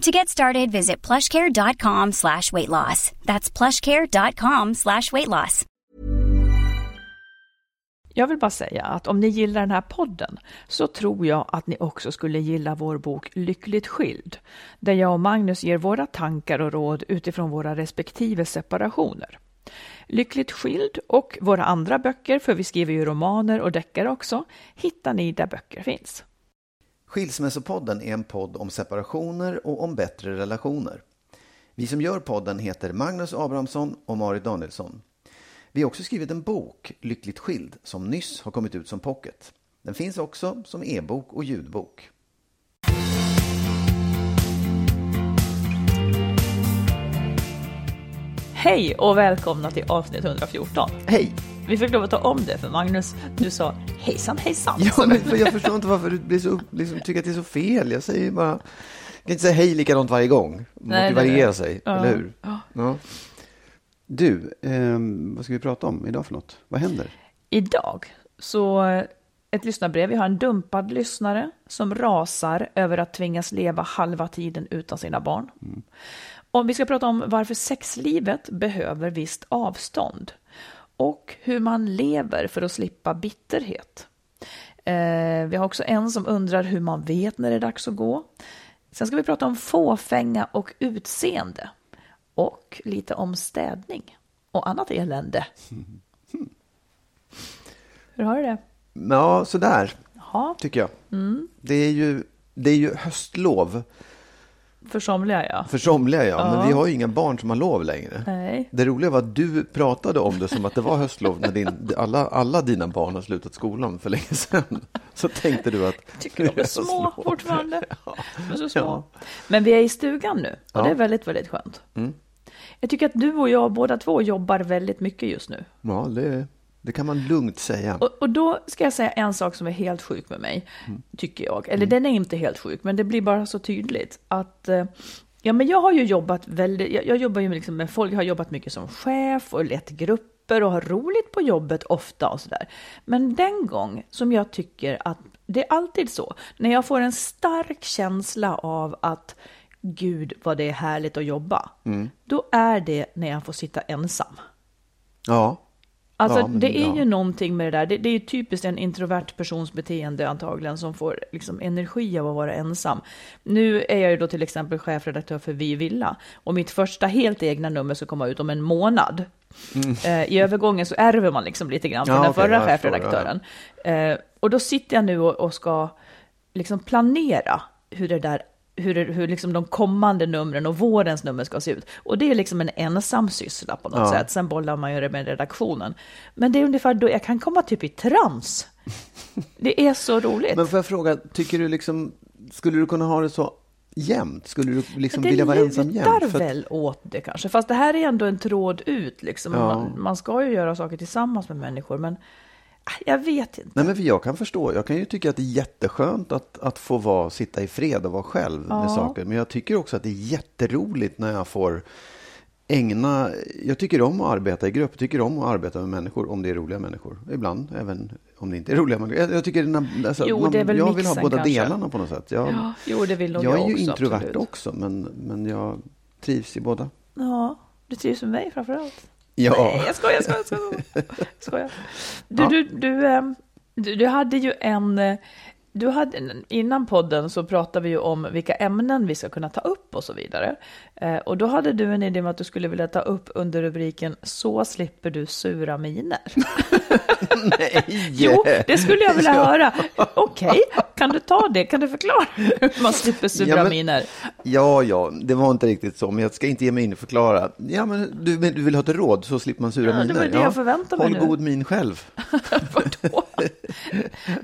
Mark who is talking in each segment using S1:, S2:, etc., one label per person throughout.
S1: To get started, visit plushcare.com slash weight loss. That's plushcare.com slash weight loss.
S2: Jag vill bara säga att om ni gillar den här podden så tror jag att ni också skulle gilla vår bok Lyckligt skild, där jag och Magnus ger våra tankar och råd utifrån våra respektive separationer. Lyckligt skild och våra andra böcker, för vi skriver ju romaner och deckare också, hittar ni där böcker finns.
S3: Skilsmässopodden är en podd om separationer och om bättre relationer. Vi som gör podden heter Magnus Abrahamsson och Marit Danielsson. Vi har också skrivit en bok, Lyckligt skild, som nyss har kommit ut som pocket. Den finns också som e-bok och ljudbok.
S2: Hej och välkomna till avsnitt 114.
S3: Hej!
S2: Vi fick lov att ta om det för Magnus, du sa hejsan hejsan.
S3: Ja, men jag förstår inte varför du blir så, liksom, tycker att det är så fel. Jag säger ju bara... Jag kan inte säga hej likadant varje gång. Man måste variera sig,
S2: Ja.
S3: eller hur?
S2: Ja.
S4: Du, ehm, vad ska vi prata om idag för något? Vad händer?
S2: Idag så ett lyssnarbrev. Vi har en dumpad lyssnare som rasar över att tvingas leva halva tiden utan sina barn. Och vi ska prata om varför sexlivet behöver visst avstånd och hur man lever för att slippa bitterhet. Eh, vi har också en som undrar hur man vet när det är dags att gå. Sen ska vi prata om fåfänga och utseende och lite om städning och annat elände. Hur har du det?
S3: Ja, sådär
S2: Ja,
S3: tycker jag. Det, är ju, det är ju höstlov
S2: för somliga ja.
S3: för somliga, ja.
S2: Ja.
S3: Men vi har ju inga barn som har lov längre.
S2: Nej.
S3: Det roliga var att du pratade om det som att det var höstlov när din, alla, alla dina barn har slutat skolan för länge sedan. Så tänkte du att...
S2: Tycker de är små fortfarande. De är så små.
S3: Ja.
S2: Men vi är i stugan nu och
S3: Ja.
S2: det är väldigt, väldigt skönt.
S3: Mm.
S2: Jag tycker att du och jag båda två jobbar väldigt mycket just nu.
S3: Ja, det, det kan man lugnt säga.
S2: Och, och då ska jag säga en sak som är helt sjuk med mig,
S3: Mm.
S2: tycker jag. Eller den är inte helt sjuk, men det blir bara så tydligt att eh, Ja, men jag har ju jobbat väldigt, jag, jag jobbar ju liksom med folk, jag har jobbat mycket som chef och lett grupper och har roligt på jobbet ofta och sådär. Men den gång som jag tycker att, det är alltid så, när jag får en stark känsla av att Gud vad det är härligt att jobba,
S3: Mm.
S2: då är det när jag får sitta ensam.
S3: Ja,
S2: Alltså
S3: Ja,
S2: det är
S3: ja.
S2: ju någonting med det där. Det, det är ju typiskt en introvert persons beteende antagligen som får liksom energi av att vara ensam. Nu är jag ju då till exempel chefredaktör för Vi Villa och mitt första helt egna nummer ska komma ut om en månad. Eh, I övergången så ärver man liksom lite grann från
S3: Mm. Ja,
S2: den
S3: okej,
S2: förra chefredaktören. Eh, och då sitter jag nu och, och ska liksom planera hur det där hur, det, hur liksom de kommande numren och vårens nummer ska se ut. Och det är liksom en ensam syssla på något
S3: Ja.
S2: sätt. Sen bollar man ju det med redaktionen. Men det är ungefär då jag kan komma typ i trans. Det är så roligt.
S3: men får jag fråga, tycker du liksom, skulle du kunna ha det så jämt? Skulle du liksom
S2: det
S3: vilja vara ensam
S2: lutar
S3: jämt? För att-
S2: väl åt det kanske. Fast det här är ändå en tråd ut. Liksom.
S3: Ja.
S2: Man, man ska ju göra saker tillsammans med människor. Men jag vet inte.
S3: Nej, men jag kan förstå. Jag kan ju tycka att det är jätteskönt att, att få vara, sitta i fred och vara själv
S2: Ja.
S3: med saker. Men jag tycker också att det är jätteroligt när jag får ägna... Jag tycker om att arbeta i grupp. Jag tycker om att arbeta med människor om det är roliga människor. Ibland även om det inte är roliga människor. Jag, jag tycker den här- alltså,
S2: Jo, det är väl
S3: jag vill ha båda
S2: kanske.
S3: delarna på något sätt. Jag,
S2: Ja, jo, det vill
S3: jag
S2: jag,
S3: är ju
S2: också,
S3: introvert
S2: absolut.
S3: också, men, men jag trivs i båda.
S2: Ja, du trivs med mig framförallt.
S3: Ja.
S2: Nej, jag skojar, jag skojar, jag skojar. Jag skojar. Du,
S3: Ja.
S2: du, du, ehm, du, du hade ju en, eh, du hade, innan podden så pratade vi ju om vilka ämnen vi ska kunna ta upp och så vidare. Eh, och då hade du en idé om att du skulle vilja ta upp under rubriken Så slipper du sura miner.
S3: Nej!
S2: Jo, det skulle jag vilja höra. Okej, kan du ta det? Kan du förklara hur man slipper sura
S3: Ja, men-
S2: miner?
S3: Ja, ja, det var inte riktigt så, men jag ska inte ge mig in och förklara. Ja, men du, men du vill ha ett råd så slipper man sura
S2: Ja, det
S3: miner?
S2: var det jag förväntade mig
S3: Håll
S2: nu.
S3: god min själv.
S2: Vadå?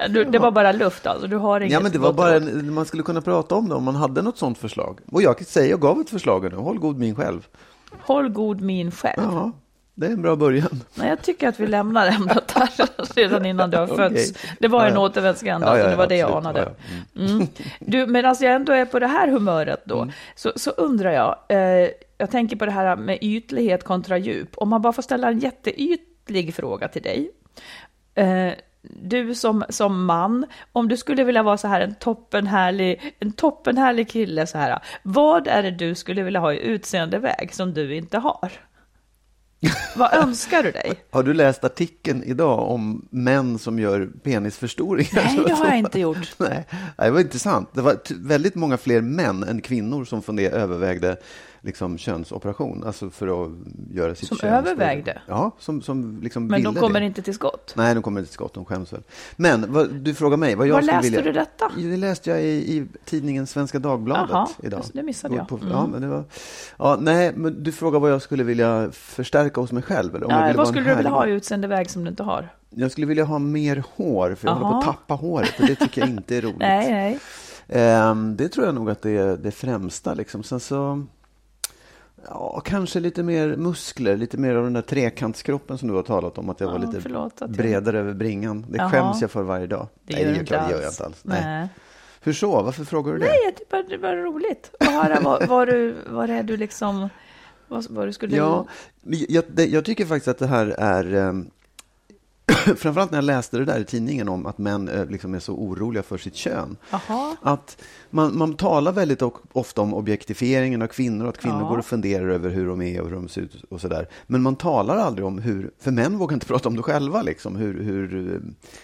S2: Du, det var bara luft alltså, du har inget
S3: Ja, men det var bara en, man skulle kunna prata om det om man hade något sånt förslag. Och jag säger, jag gav ett förslag nu, håll god min själv.
S2: Håll god min själv.
S3: Ja, det är en bra början.
S2: Nej, jag tycker att vi lämnar ämnet här redan innan du har
S3: Okej.
S2: fötts. Det var en
S3: Ja,
S2: återvändsgränd,
S3: Ja, ja,
S2: alltså, det
S3: ja,
S2: var det jag
S3: absolut.
S2: anade.
S3: Ja.
S2: Mm. Du, men alltså jag ändå är på det här humöret då,
S3: Mm.
S2: så, så undrar jag, eh, jag tänker på det här med ytlighet kontra djup. Om man bara får ställa en jätteytlig fråga till dig. Eh, du som, som man, om du skulle vilja vara så här en toppenhärlig, en toppenhärlig kille så här, vad är det du skulle vilja ha i utseendeväg som du inte har? Vad önskar du dig?
S3: Har du läst artikeln idag om män som gör penisförstoringar?
S2: Nej, det har jag inte gjort.
S3: Nej, det var intressant. Det var väldigt många fler män än kvinnor som funder, övervägde liksom könsoperation, alltså för att göra sitt
S2: Som
S3: kön
S2: övervägde?
S3: Ja, som, som liksom
S2: Men de kommer
S3: det.
S2: inte till skott.
S3: Nej, de kommer inte till skott, de skäms väl. Men vad, du frågar mig vad jag
S2: Var
S3: skulle
S2: läste
S3: vilja...
S2: du detta?
S3: Det läste jag i, i tidningen Svenska Dagbladet
S2: Jaha,
S3: idag.
S2: det missade jag. Mm.
S3: ja, men det var, ja, nej, men du frågar vad jag skulle vilja förstärka hos mig själv? Eller? Om jag
S2: Nej,
S3: ville
S2: vad skulle du vilja ha i utseendeväg som du inte har?
S3: Jag skulle vilja ha mer hår, för jag håller på att tappa håret och det tycker jag inte är roligt.
S2: Nej, nej.
S3: Ehm, det tror jag nog att det är det främsta. Liksom. Sen så, ja, kanske lite mer muskler, lite mer av den där trekantskroppen som du har talat om, att jag var
S2: Ja,
S3: lite
S2: förlåt jag-
S3: bredare över bringan. Det
S2: Jaha.
S3: skäms jag för varje dag.
S2: Det
S3: Nej,
S2: gör
S3: det
S2: du
S3: är
S2: inte
S3: det gör jag
S2: alls.
S3: inte alls. Nej.
S2: Nej.
S3: Hur så? Varför frågar du det?
S2: Nej, det var, det var roligt att höra vad, vad, du, vad det är du liksom... Vad, vad du skulle...
S3: Ja, jag, det, jag tycker faktiskt att det här är... framförallt när jag läste det där i tidningen om att män eh, liksom är så oroliga för sitt kön.
S2: Jaha.
S3: Att man, man talar väldigt ofta om objektifieringen av kvinnor, och att kvinnor
S2: Ja.
S3: går och funderar över hur de är och hur de ser ut och sådär. Men man talar aldrig om hur, för män vågar inte prata om det själva, liksom, hur, hur eh,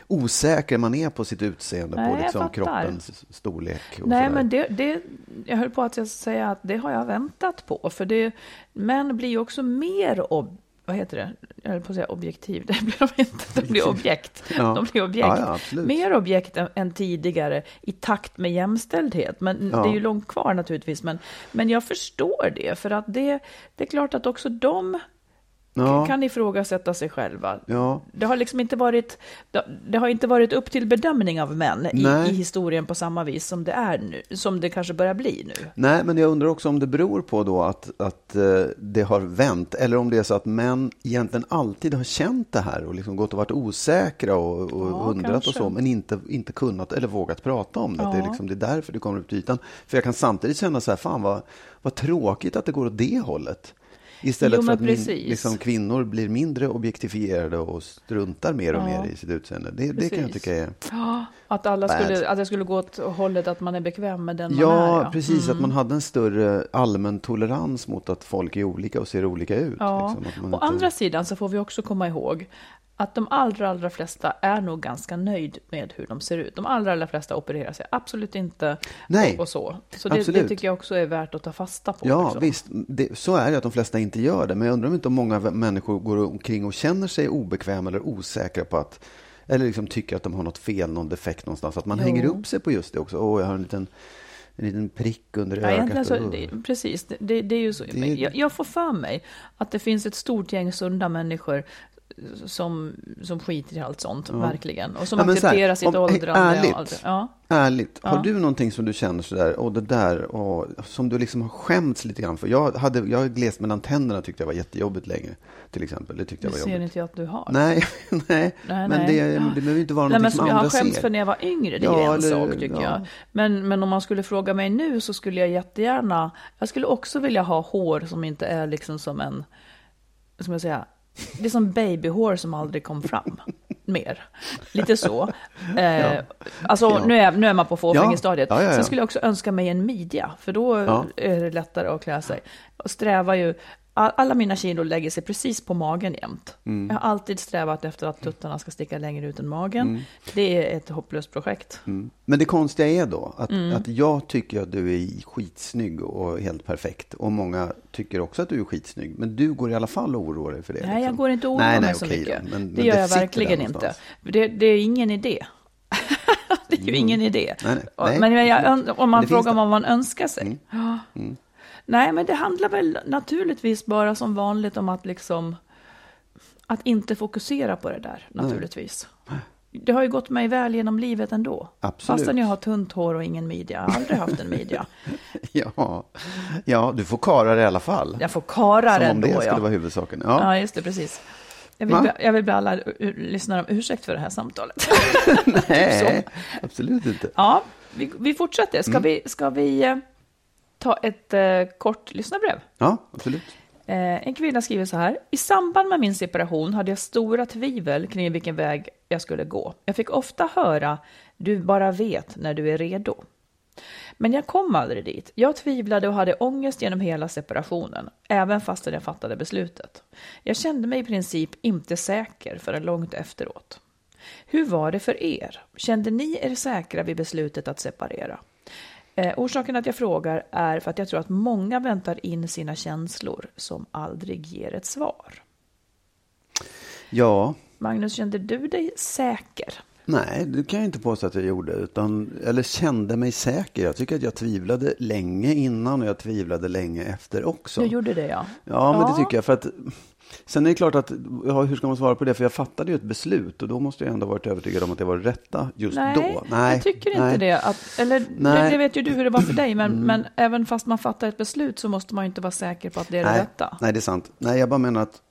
S3: osäker man är på sitt utseende,
S2: Nej,
S3: på liksom, kroppens storlek. Och
S2: Nej,
S3: sådär.
S2: men det, det, jag höll på att säga att det har jag väntat på. För det, män blir ju också mer ob, vad heter det? Jag höll på att säga objektiv. Det blir de inte. De blir objekt.
S3: Ja.
S2: De blir objekt.
S3: Ja, ja,
S2: mer objekt än, än tidigare i takt med jämställdhet. Men det är ju långt kvar naturligtvis. Men, men jag förstår det. För att det, det är klart att också de
S3: ja,
S2: kan ifrågasätta sig själva.
S3: ja.
S2: Det har liksom inte varit, det, har inte varit upp till bedömning av män i, i historien på samma vis som det är nu, som det kanske börjar bli nu.
S3: Nej, men jag undrar också om det beror på då att, att eh, det har vänt eller om det är så att män egentligen alltid har känt det här och liksom gått och varit osäkra och, och
S2: Ja,
S3: undrat
S2: kanske.
S3: och så, men inte, inte kunnat eller vågat prata om det. Att Det, är
S2: Ja.
S3: liksom, det är därför det kommer upp till ytan. För jag kan samtidigt känna så här, fan vad, vad tråkigt att det går åt det hållet. Istället
S2: Jo,
S3: för att min, liksom, kvinnor blir mindre objektifierade och struntar mer och
S2: Ja.
S3: mer i sitt utseende. Det, det kan jag tycka är...
S2: Ja, att alla
S3: Bad.
S2: skulle, att det skulle gå åt hållet att man är bekväm med den man
S3: Ja,
S2: är. Ja,
S3: precis.
S2: Mm.
S3: Att man hade en större allmän tolerans mot att folk är olika och ser olika ut.
S2: Ja.
S3: liksom. Att man
S2: Å
S3: inte-
S2: andra sidan så får vi också komma ihåg att de allra, allra flesta är nog ganska nöjd med hur de ser ut. De allra, allra flesta opererar sig absolut inte
S3: Nej,
S2: och, och så. Så det, det tycker jag också är värt att ta fasta på.
S3: Ja,
S2: liksom.
S3: visst. Det, så är det att de flesta inte gör det. Men jag undrar om inte om många människor går omkring och känner sig obekväma eller osäkra på att eller liksom tycker att de har något fel, någon defekt någonstans. Att man
S2: Jo.
S3: hänger upp sig på just det också. Åh, jag har en liten, en liten prick under
S2: Ja,
S3: ögat.
S2: egentligen så,
S3: och-
S2: det, precis, det- det, är ju så.
S3: Det-
S2: jag, jag får för mig att det finns ett stort gäng sunda människor som, som skiter i allt sånt, verkligen. Och som
S3: Ja, så här,
S2: accepterar sitt
S3: om-
S2: åldrande.
S3: ärligt.
S2: det. Ja.
S3: Ärligt, har
S2: Ja.
S3: du någonting som du känner sådär, och det där, och som du liksom har skämts lite grann för? Jag hade, jag har glest mellan tänderna tyckte jag var jättejobbigt länge, till exempel. Det tyckte
S2: Det
S3: jag var
S2: ser
S3: jobbigt.
S2: inte jag att du har.
S3: Nej, nej,
S2: Nej,
S3: men
S2: nej.
S3: Det, det behöver inte vara
S2: Nej,
S3: någonting
S2: men
S3: som
S2: som jag har
S3: andra
S2: skämts
S3: ser.
S2: för när jag var yngre, det är
S3: Ja,
S2: en
S3: eller-
S2: sak tycker
S3: ja.
S2: jag. Men, men om man skulle fråga mig nu så skulle jag jättegärna, jag skulle också vilja ha hår som inte är liksom som en, som jag säga, det är som babyhår som aldrig kom fram mer. Lite så. Eh, alltså
S3: Ja.
S2: nu, är, nu är man på fåfängestadiet.
S3: Ja, ja, ja, ja.
S2: Sen skulle jag också önska mig en midja, för då
S3: Ja.
S2: är det lättare att klä sig. Jag strävar ju alla mina kilo lägger sig precis på magen jämt.
S3: Mm.
S2: Jag har alltid strävat efter att tuttarna ska sticka längre ut än magen. Det är ett hopplöst projekt.
S3: Mm. Men det konstiga är då att,
S2: Mm.
S3: att jag tycker att du är skitsnygg och helt perfekt. Och många tycker också att du är skitsnygg. Men du går i alla fall och oroar dig för det.
S2: Nej, jag
S3: liksom.
S2: går inte och
S3: Nej,
S2: oroar mig
S3: nej,
S2: så
S3: okej
S2: mycket.
S3: då. Men-
S2: det
S3: men
S2: gör jag
S3: sitter
S2: verkligen inte. Det, det är ingen idé. det är ju ingen idé.
S3: Nej, nej.
S2: Men jag, om man
S3: det
S2: frågar
S3: det. Mm.
S2: vad man önskar sig. Ja. Nej, men det handlar väl naturligtvis bara som vanligt om att liksom att inte fokusera på det där, naturligtvis. Det har ju gått mig väl genom livet ändå.
S3: Absolut.
S2: Fastän jag har tunt hår och ingen midja. Jag har aldrig haft en midja.
S3: Ja. ja, du får karar i alla fall.
S2: Jag får karar
S3: Som om
S2: ändå,
S3: det skulle
S2: ja.
S3: vara huvudsaken. Ja.
S2: Ja, just det, precis. Jag vill, be, jag vill be alla uh, lyssnare om ursäkt för det här samtalet.
S3: Nej, absolut inte.
S2: ja, vi, vi fortsätter. Ska
S3: Mm.
S2: vi, ska vi eh, ta ett eh, kort lyssnarbrev?
S3: Ja, absolut.
S2: Eh, en kvinna skriver så här. I samband med min separation hade jag stora tvivel kring vilken väg jag skulle gå. Jag fick ofta höra du bara vet när du är redo. Men jag kom aldrig dit. Jag tvivlade och hade ångest genom hela separationen, även fast jag fattade beslutet. Jag kände mig i princip inte säker förrän långt efteråt. Hur var det för er? Kände ni er säkra vid beslutet att separera? Eh, orsaken att jag frågar är för att jag tror att många väntar in sina känslor som aldrig ger ett svar.
S3: Ja,
S2: Magnus, kände du dig säker?
S3: nej, det kan jag inte påstå att jag gjorde. Utan, eller kände mig säker. Jag tycker att jag tvivlade länge innan och jag tvivlade länge efter också.
S2: Du gjorde det, ja.
S3: Ja, men
S2: Ja.
S3: det tycker jag. För att, sen är det klart att, ja, hur ska man svara på det? För jag fattade ju ett beslut och då måste jag ändå varit övertygad om att det var det rätta just
S2: Nej,
S3: då.
S2: jag tycker inte
S3: nej.
S2: det. Att, eller, det,
S3: Nej. Mm.
S2: det vet ju du hur det var för dig, men, men även fast man fattar ett beslut så måste man ju inte vara säker på att det är det
S3: Nej,
S2: rätta.
S3: nej, det är sant. Nej, jag bara menar att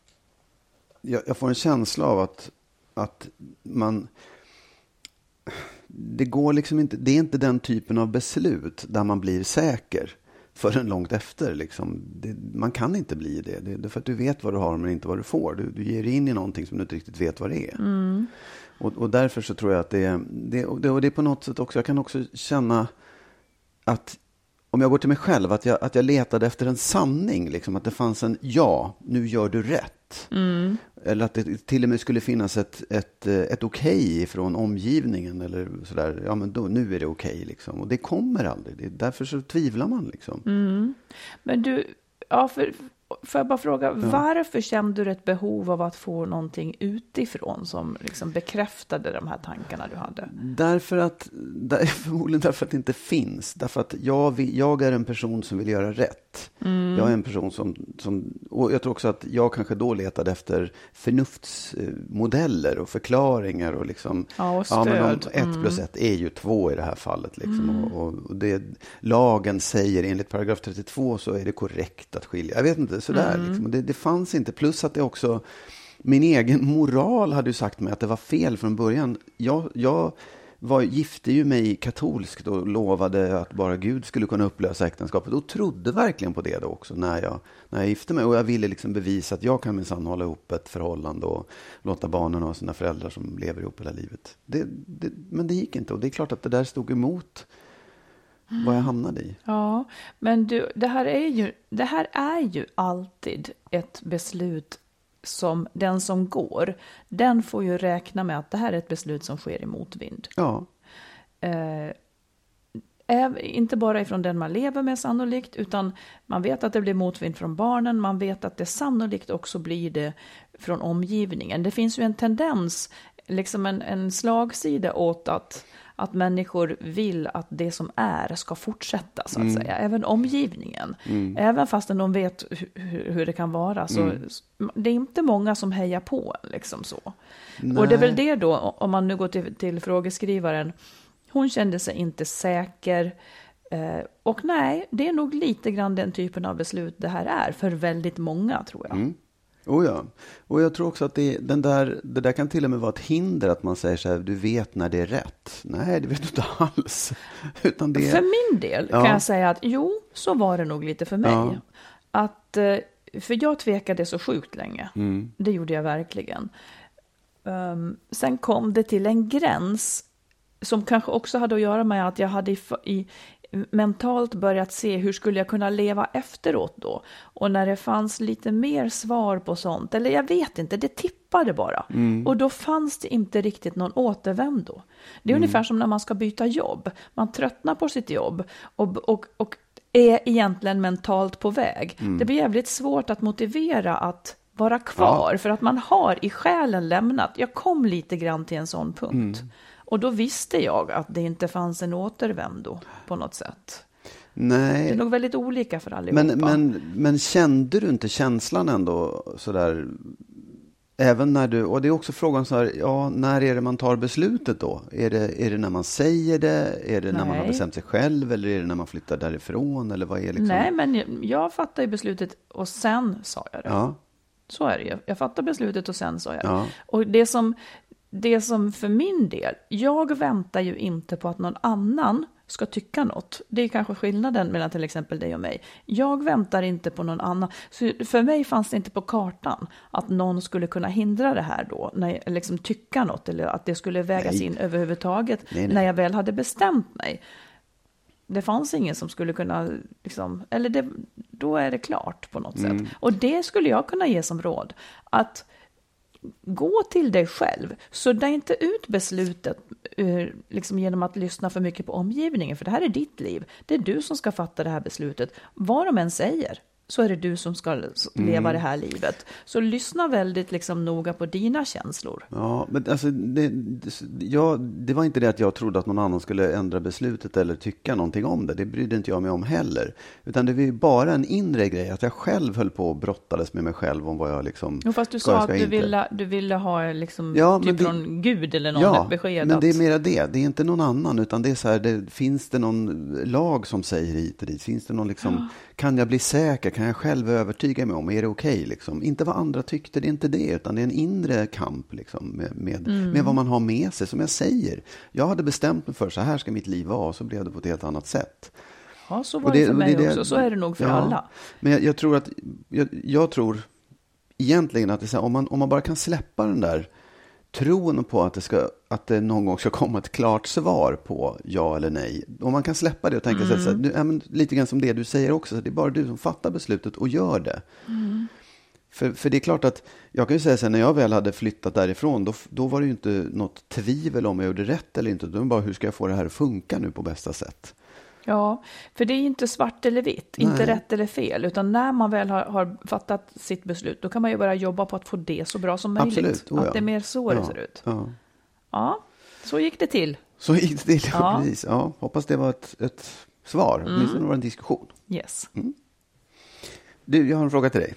S3: jag, jag får en känsla av att, att man... Det går liksom inte, det är inte den typen av beslut där man blir säker förrän långt efter. Liksom. Det, man kan inte bli det. det. Det är för att du vet vad du har men inte vad du får. Du, du ger dig in i någonting som du inte riktigt vet vad det är. Och, och därför så tror jag att det, det, och det, och det är på något sätt också, jag kan också känna att om jag går till mig själv, att jag, att jag letade efter en sanning, liksom, att det fanns en ja, nu gör du rätt. Eller att det till och med skulle finnas ett, ett, eh, ett okej från omgivningen eller sådär, ja men då, nu är det okej liksom. Och det kommer aldrig, det, därför så tvivlar man liksom.
S2: Men du, ja, för, får jag bara fråga, varför kände du ett behov av att få någonting utifrån som liksom bekräftade de här tankarna du hade?
S3: Därför att, där, förmodligen därför att det inte finns. Därför att jag, vill, jag är en person som vill göra rätt. Jag är en person som, som, och jag tror också att jag kanske då letade efter förnuftsmodeller och förklaringar och liksom.
S2: Ja, och
S3: men
S2: stöd. Mm.
S3: ett plus ett är ju två i det här fallet liksom. Och, och, och det, lagen säger enligt paragraf 32 så är det korrekt att skilja. Jag vet inte, sådär
S2: Mm.
S3: liksom. Det, det fanns inte. Plus att det också, min egen moral hade ju sagt mig att det var fel från början. Jag, jag var, gifte ju mig katolskt och lovade att bara Gud skulle kunna upplösa äktenskapet och trodde verkligen på det då också när jag, när jag gifte mig. Och jag ville liksom bevisa att jag kan minsann hålla ihop ett förhållande och låta barnen ha sina föräldrar som lever ihop hela livet. Det, det, men det gick inte och det är klart att det där stod emot vad jag hamnade i.
S2: Ja, men du, det här är ju, det här är ju alltid ett beslut som den som går, den får ju räkna med att det här är ett beslut som sker i motvind.
S3: Ja,
S2: Eh, inte bara ifrån den man lever med sannolikt, utan man vet att det blir motvind från barnen, man vet att det sannolikt också blir det från omgivningen. Det finns ju en tendens, liksom en, en slagsida åt att, att människor vill att det som är ska fortsätta, så att säga. Även omgivningen. Även fastän de vet hu- hu- hur det kan vara, så det är inte många som hejar på liksom så. Och det är väl det då, om man nu går till, till frågeskrivaren, hon kände sig inte säker. Eh, och nej, det är nog lite grann den typen av beslut det här är för väldigt många tror jag.
S3: Oh ja. Och jag tror också att det, den där, det där kan till och med vara ett hinder att man säger så här, du vet när det är rätt. Nej, det vet du inte alls. Utan det,
S2: För min del
S3: Ja.
S2: kan jag säga att jo, så var det nog lite för mig.
S3: Ja.
S2: Att, eh, för jag tvekade så sjukt länge.
S3: Mm.
S2: Det gjorde jag verkligen. Um, sen kom det till en gräns som kanske också hade att göra med att jag hade i, i mentalt börjat se hur skulle jag kunna leva efteråt då? Och när det fanns lite mer svar på sånt, eller jag vet inte, det tippade bara. Och då fanns det inte riktigt någon återvändo. Det är ungefär som när man ska byta jobb. Man tröttnar på sitt jobb och, och, och är egentligen mentalt på väg. Det blir jävligt svårt att motivera att vara kvar, för att man har i själen lämnat. Jag kom lite grann till en sån punkt. Och då visste jag att det inte fanns en återvändo på något sätt. Det
S3: Nej,
S2: är nog väldigt olika för allihopa.
S3: men, men, men kände du inte känslan ändå sådär? Även när du, och det är också frågan så här, ja, när är det man tar beslutet då? Är det, är det när man säger det? Är det när man har
S2: Nej.
S3: bestämt sig själv? Eller är det när man flyttar därifrån? Eller vad är liksom?
S2: Nej, men jag, fattade beslutet och sen sa jag det.
S3: Ja,
S2: Så är det ju. Jag fattade beslutet och sen sa jag det.
S3: Ja.
S2: Och det som, det som för min del, jag väntar ju inte på att någon annan ska tycka något. Det är kanske skillnaden mellan till exempel dig och mig. Jag väntar inte på någon annan. Så för mig fanns det inte på kartan att någon skulle kunna hindra det här då, när jag, liksom tycka något eller att det skulle vägas
S3: Nej.
S2: in överhuvudtaget
S3: Nej, nej.
S2: när jag väl hade bestämt mig. Det fanns ingen som skulle kunna, liksom, eller det, då är det klart på något
S3: Mm.
S2: sätt. Och det skulle jag kunna ge som råd. Att gå till dig själv. Sudda inte ut beslutet eh, liksom genom att lyssna för mycket på omgivningen. För det här är ditt liv. Det är du som ska fatta det här beslutet. Vad de än säger så är det du som ska leva
S3: Mm.
S2: det här livet. Så lyssna väldigt liksom noga på dina känslor.
S3: Ja, men alltså, det, det, jag, det var inte det att jag trodde att någon annan skulle ändra beslutet eller tycka någonting om det. Det brydde inte jag mig om heller. Utan det var ju bara en inre grej, att jag själv höll på och brottades med mig själv om vad jag liksom
S2: Jo, fast du
S3: ska,
S2: sa att du
S3: inte.
S2: ville, du ville ha liksom,
S3: Ja,
S2: typ
S3: det-
S2: från Gud eller någon
S3: Ja,
S2: ett besked.
S3: men
S2: att,
S3: det är mera det. Det är inte någon annan, utan det är så här, det, finns det någon lag som säger hit och dit? Finns det någon liksom, kan jag bli säker? Kan jag själv övertyga mig om? Är det okej liksom? Inte vad andra tyckte, det är inte det, utan det är en inre kamp liksom med, med,
S2: Mm.
S3: med vad man har med sig. Som jag säger, jag hade bestämt mig för så här ska mitt liv vara, och så blev det på ett helt annat sätt.
S2: ja, så
S3: Och
S2: var det, för mig
S3: det-
S2: också. Så är det nog för
S3: Ja.
S2: alla.
S3: Men jag, jag tror att, jag, jag tror egentligen att det är så här, om, man, om man bara kan släppa den där tron på att det, ska, att det någon gång ska komma ett klart svar på ja eller nej. Om man kan släppa det och tänka sig så här, du, ja, men lite grann som det du säger också, så det är bara du som fattar beslutet och gör det. För, för det är klart att, jag kan ju säga så här, när jag väl hade flyttat därifrån, då, då var det ju inte något tvivel om jag gjorde rätt eller inte. Det bara, hur ska jag få det här att funka nu på bästa sätt?
S2: Ja, för det är inte svart eller vitt, inte
S3: Nej.
S2: rätt eller fel, utan när man väl har, har fattat sitt beslut, då kan man ju börja jobba på att få det så bra som möjligt.
S3: Absolut, oh ja.
S2: Att det är mer så
S3: ja,
S2: det ser ut.
S3: Ja.
S2: Ja, så gick det till.
S3: Så gick det till, ja. Precis. Ja, hoppas det var ett, ett svar,
S2: Mm.
S3: åtminstone var det en diskussion.
S2: Yes.
S3: Du, jag har en fråga till dig.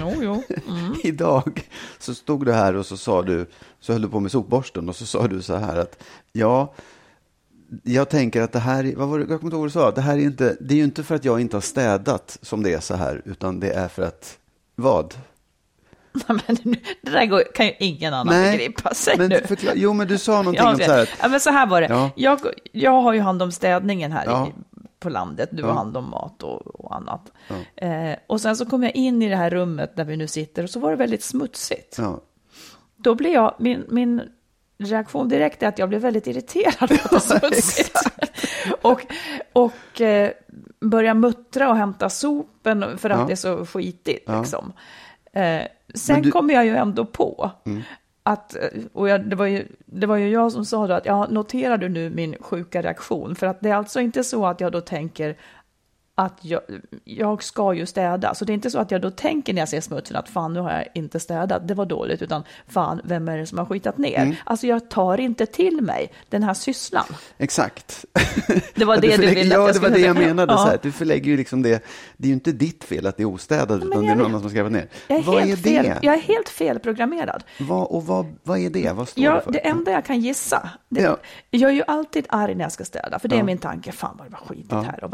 S2: Jo, jo. Mm.
S3: Idag så stod du här och så sa du, så höll du på med sopborsten och så sa du så här att ja, jag tänker att det här, är- vad var det, jag kommer inte ihåg vad du sa, det här är inte, det är ju inte för att jag inte har städat som det är så här, utan det är för att, vad?
S2: Men det där går, kan ju ingen annan begripa. Säg
S3: men
S2: nu.
S3: förklara, jo men du sa någonting
S2: Ja,
S3: om så här
S2: ja, men så här var det.
S3: Ja.
S2: Jag, jag har ju hand om städningen här
S3: Ja.
S2: i, på landet. Du
S3: Ja.
S2: har hand om mat och, och annat. Eh, och sen så kom jag in i det här rummet där vi nu sitter och så var det väldigt smutsigt.
S3: ja,
S2: Då blev jag, min, min reaktion direkt är att jag blev väldigt irriterad på är smutsigt. och och eh, börja muttra och hämta sopen för att
S3: Ja.
S2: det är så skitigt.
S3: Ja.
S2: Liksom. Eh, sen
S3: du-
S2: kom jag ju ändå på
S3: Mm.
S2: att, eh, och jag, det, var ju, det var ju jag som sa då att ja, noterar du nu min sjuka reaktion? För att det är alltså inte så att jag då tänker att jag, jag ska ju städa. Så det är inte så att jag då tänker när jag ser smutsen att fan nu har jag inte städat, det var dåligt, utan fan vem är det som har skitat ner?
S3: Mm.
S2: Alltså jag tar inte till mig den här sysslan.
S3: exakt.
S2: Det var det du
S3: förlägger-
S2: ville att
S3: Ja, det var det jag
S2: säga.
S3: menade.
S2: Ja.
S3: Så här, du förlägger ju liksom det, det är ju inte ditt fel att det är ostädat, utan det är någon annan som har skräpat ner.
S2: Jag är,
S3: vad är
S2: helt
S3: det?
S2: fel, jag är helt felprogrammerad.
S3: Vad, och vad, vad är det? Vad står det
S2: Ja,
S3: för?
S2: det enda jag kan gissa, det,
S3: Ja.
S2: jag är ju alltid arg när jag ska städa, för det
S3: Ja.
S2: är min tanke, fan vad det var skitigt här och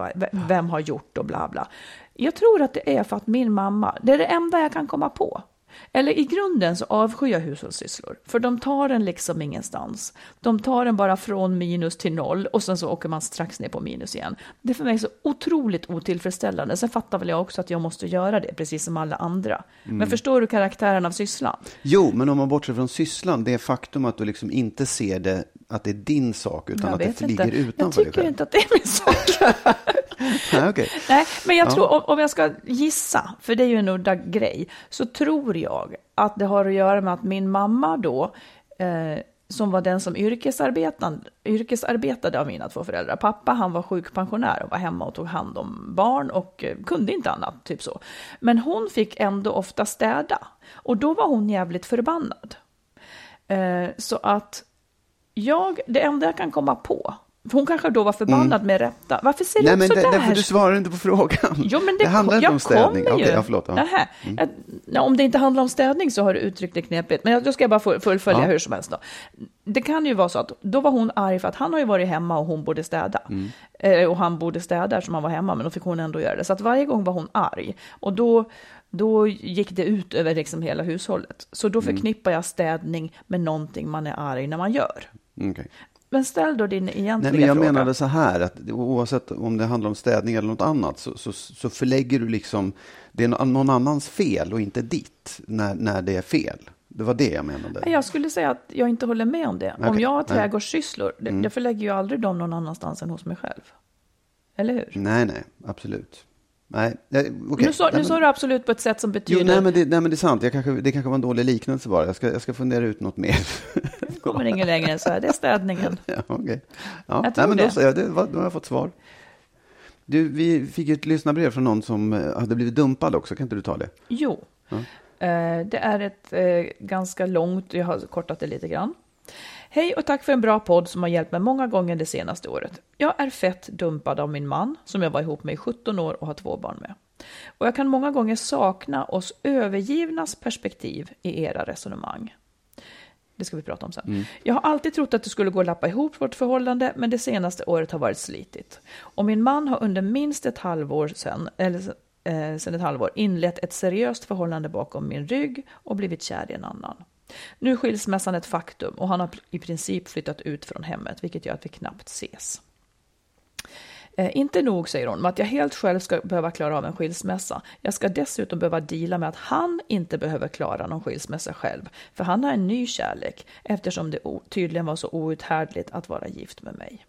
S2: vem har gjort och bla bla. Jag tror att det är för att min mamma, det är det enda jag kan komma på. Eller i grunden så avskyr jag hushållssysslor, för de tar en liksom ingenstans. De tar en bara från minus till noll och sen så åker man strax ner på minus igen. Det är för mig så otroligt otillfredsställande. Sen fattar väl jag också att jag måste göra det, precis som alla andra.
S3: Mm.
S2: Men förstår du karaktären av sysslan?
S3: Jo, men om man bortser från sysslan, det faktum att du liksom inte ser det, att det är din sak, utan
S2: Jag
S3: att det
S2: vet inte.
S3: ligger utanför
S2: Jag
S3: dig
S2: tycker
S3: själv?
S2: inte att det är min sak.
S3: Nej, okej.
S2: Nej, men jag
S3: Ja.
S2: tror, om- jag ska gissa, för det är ju en udda grej, så tror jag att det har att göra med att min mamma då, eh, som var den som yrkesarbetade, yrkesarbetade av mina två föräldrar. Pappa han var sjukpensionär och var hemma och tog hand om barn och eh, kunde inte annat, typ så. Men hon fick ändå ofta städa och då var hon jävligt förbannad. Eh, så att jag, det enda jag kan komma på, för hon kanske då var förbannad med rätta. Varför ser
S3: Mm. Nej,
S2: du
S3: men
S2: ut
S3: det, därför du svarar inte på frågan.
S2: Jo, men det,
S3: handlar inte
S2: jag
S3: om städning. Okej, ja, förlåt. Ja. Mm.
S2: Nähä. Jag- nej, om det inte handlar om städning så har du uttryckt det knepigt. Men jag- då ska jag bara full- fullfölja
S3: Ja.
S2: hur som helst. Då. Det kan ju vara så att då var hon arg för att han har ju varit hemma och hon borde städa.
S3: Mm.
S2: Eh, och han borde städa eftersom han var hemma, men då fick hon ändå göra det. Så att varje gång var hon arg. Och då, då gick det ut över liksom hela hushållet. Så
S3: Mm.
S2: då förknippar jag städning med någonting man är arg när man gör.
S3: Okej.
S2: Men ställ då din egentliga
S3: Nej, men jag
S2: fråga.
S3: menade så här, att oavsett om det handlar om städning eller något annat, så, så, så förlägger du liksom, det är nå- någon annans fel och inte ditt, när, när det är fel. Det var det jag menade.
S2: Jag skulle säga att jag inte håller med om det. Om
S3: Okej,
S2: jag har.
S3: Mm.
S2: trädgårdssysslor, det, jag förlägger ju aldrig dem någon annanstans än hos mig själv. Eller hur?
S3: Nej, nej, absolut. Nej, nej, okej.
S2: Nu, sa,
S3: Nej,
S2: nu sa du absolut på ett sätt som betyder...
S3: Jo, nej men, det, nej, men det är sant. Jag kanske, det kanske var en dålig liknelse bara. Jag ska, jag ska fundera ut något mer.
S2: kommer ingen längre än så här. Det är städningen.
S3: ja, okej. Ja,
S2: Jag
S3: nej, men då,
S2: det.
S3: så, ja, det var, då har jag fått svar. Du, vi fick ett lyssnarbrev från någon som eh, hade blivit dumpad också. Kan inte du ta det?
S2: Jo, eh, det är ett eh, ganska långt, jag har kortat det lite grann. Hej och tack för en bra podd som har hjälpt mig många gånger det senaste året. Jag är fett dumpad av min man som jag var ihop med i 17 år och har två barn med. Och jag kan många gånger sakna oss övergivnas perspektiv i era resonemang. Det ska vi prata om sen. Jag har alltid trott att det skulle gå att lappa ihop vårt förhållande, men det senaste året har varit slitigt. Och min man har under minst ett halvår sedan, eller eh, sedan ett halvår, inlett ett seriöst förhållande bakom min rygg och blivit kär i en annan. Nu är skilsmässan ett faktum och han har i princip flyttat ut från hemmet, vilket gör att vi knappt ses. Eh, inte nog, säger hon, med att jag helt själv ska behöva klara av en skilsmässa. Jag ska dessutom behöva deala med att han inte behöver klara någon skilsmässa själv, för han har en ny kärlek, eftersom det tydligen var så outhärdligt att vara gift med mig.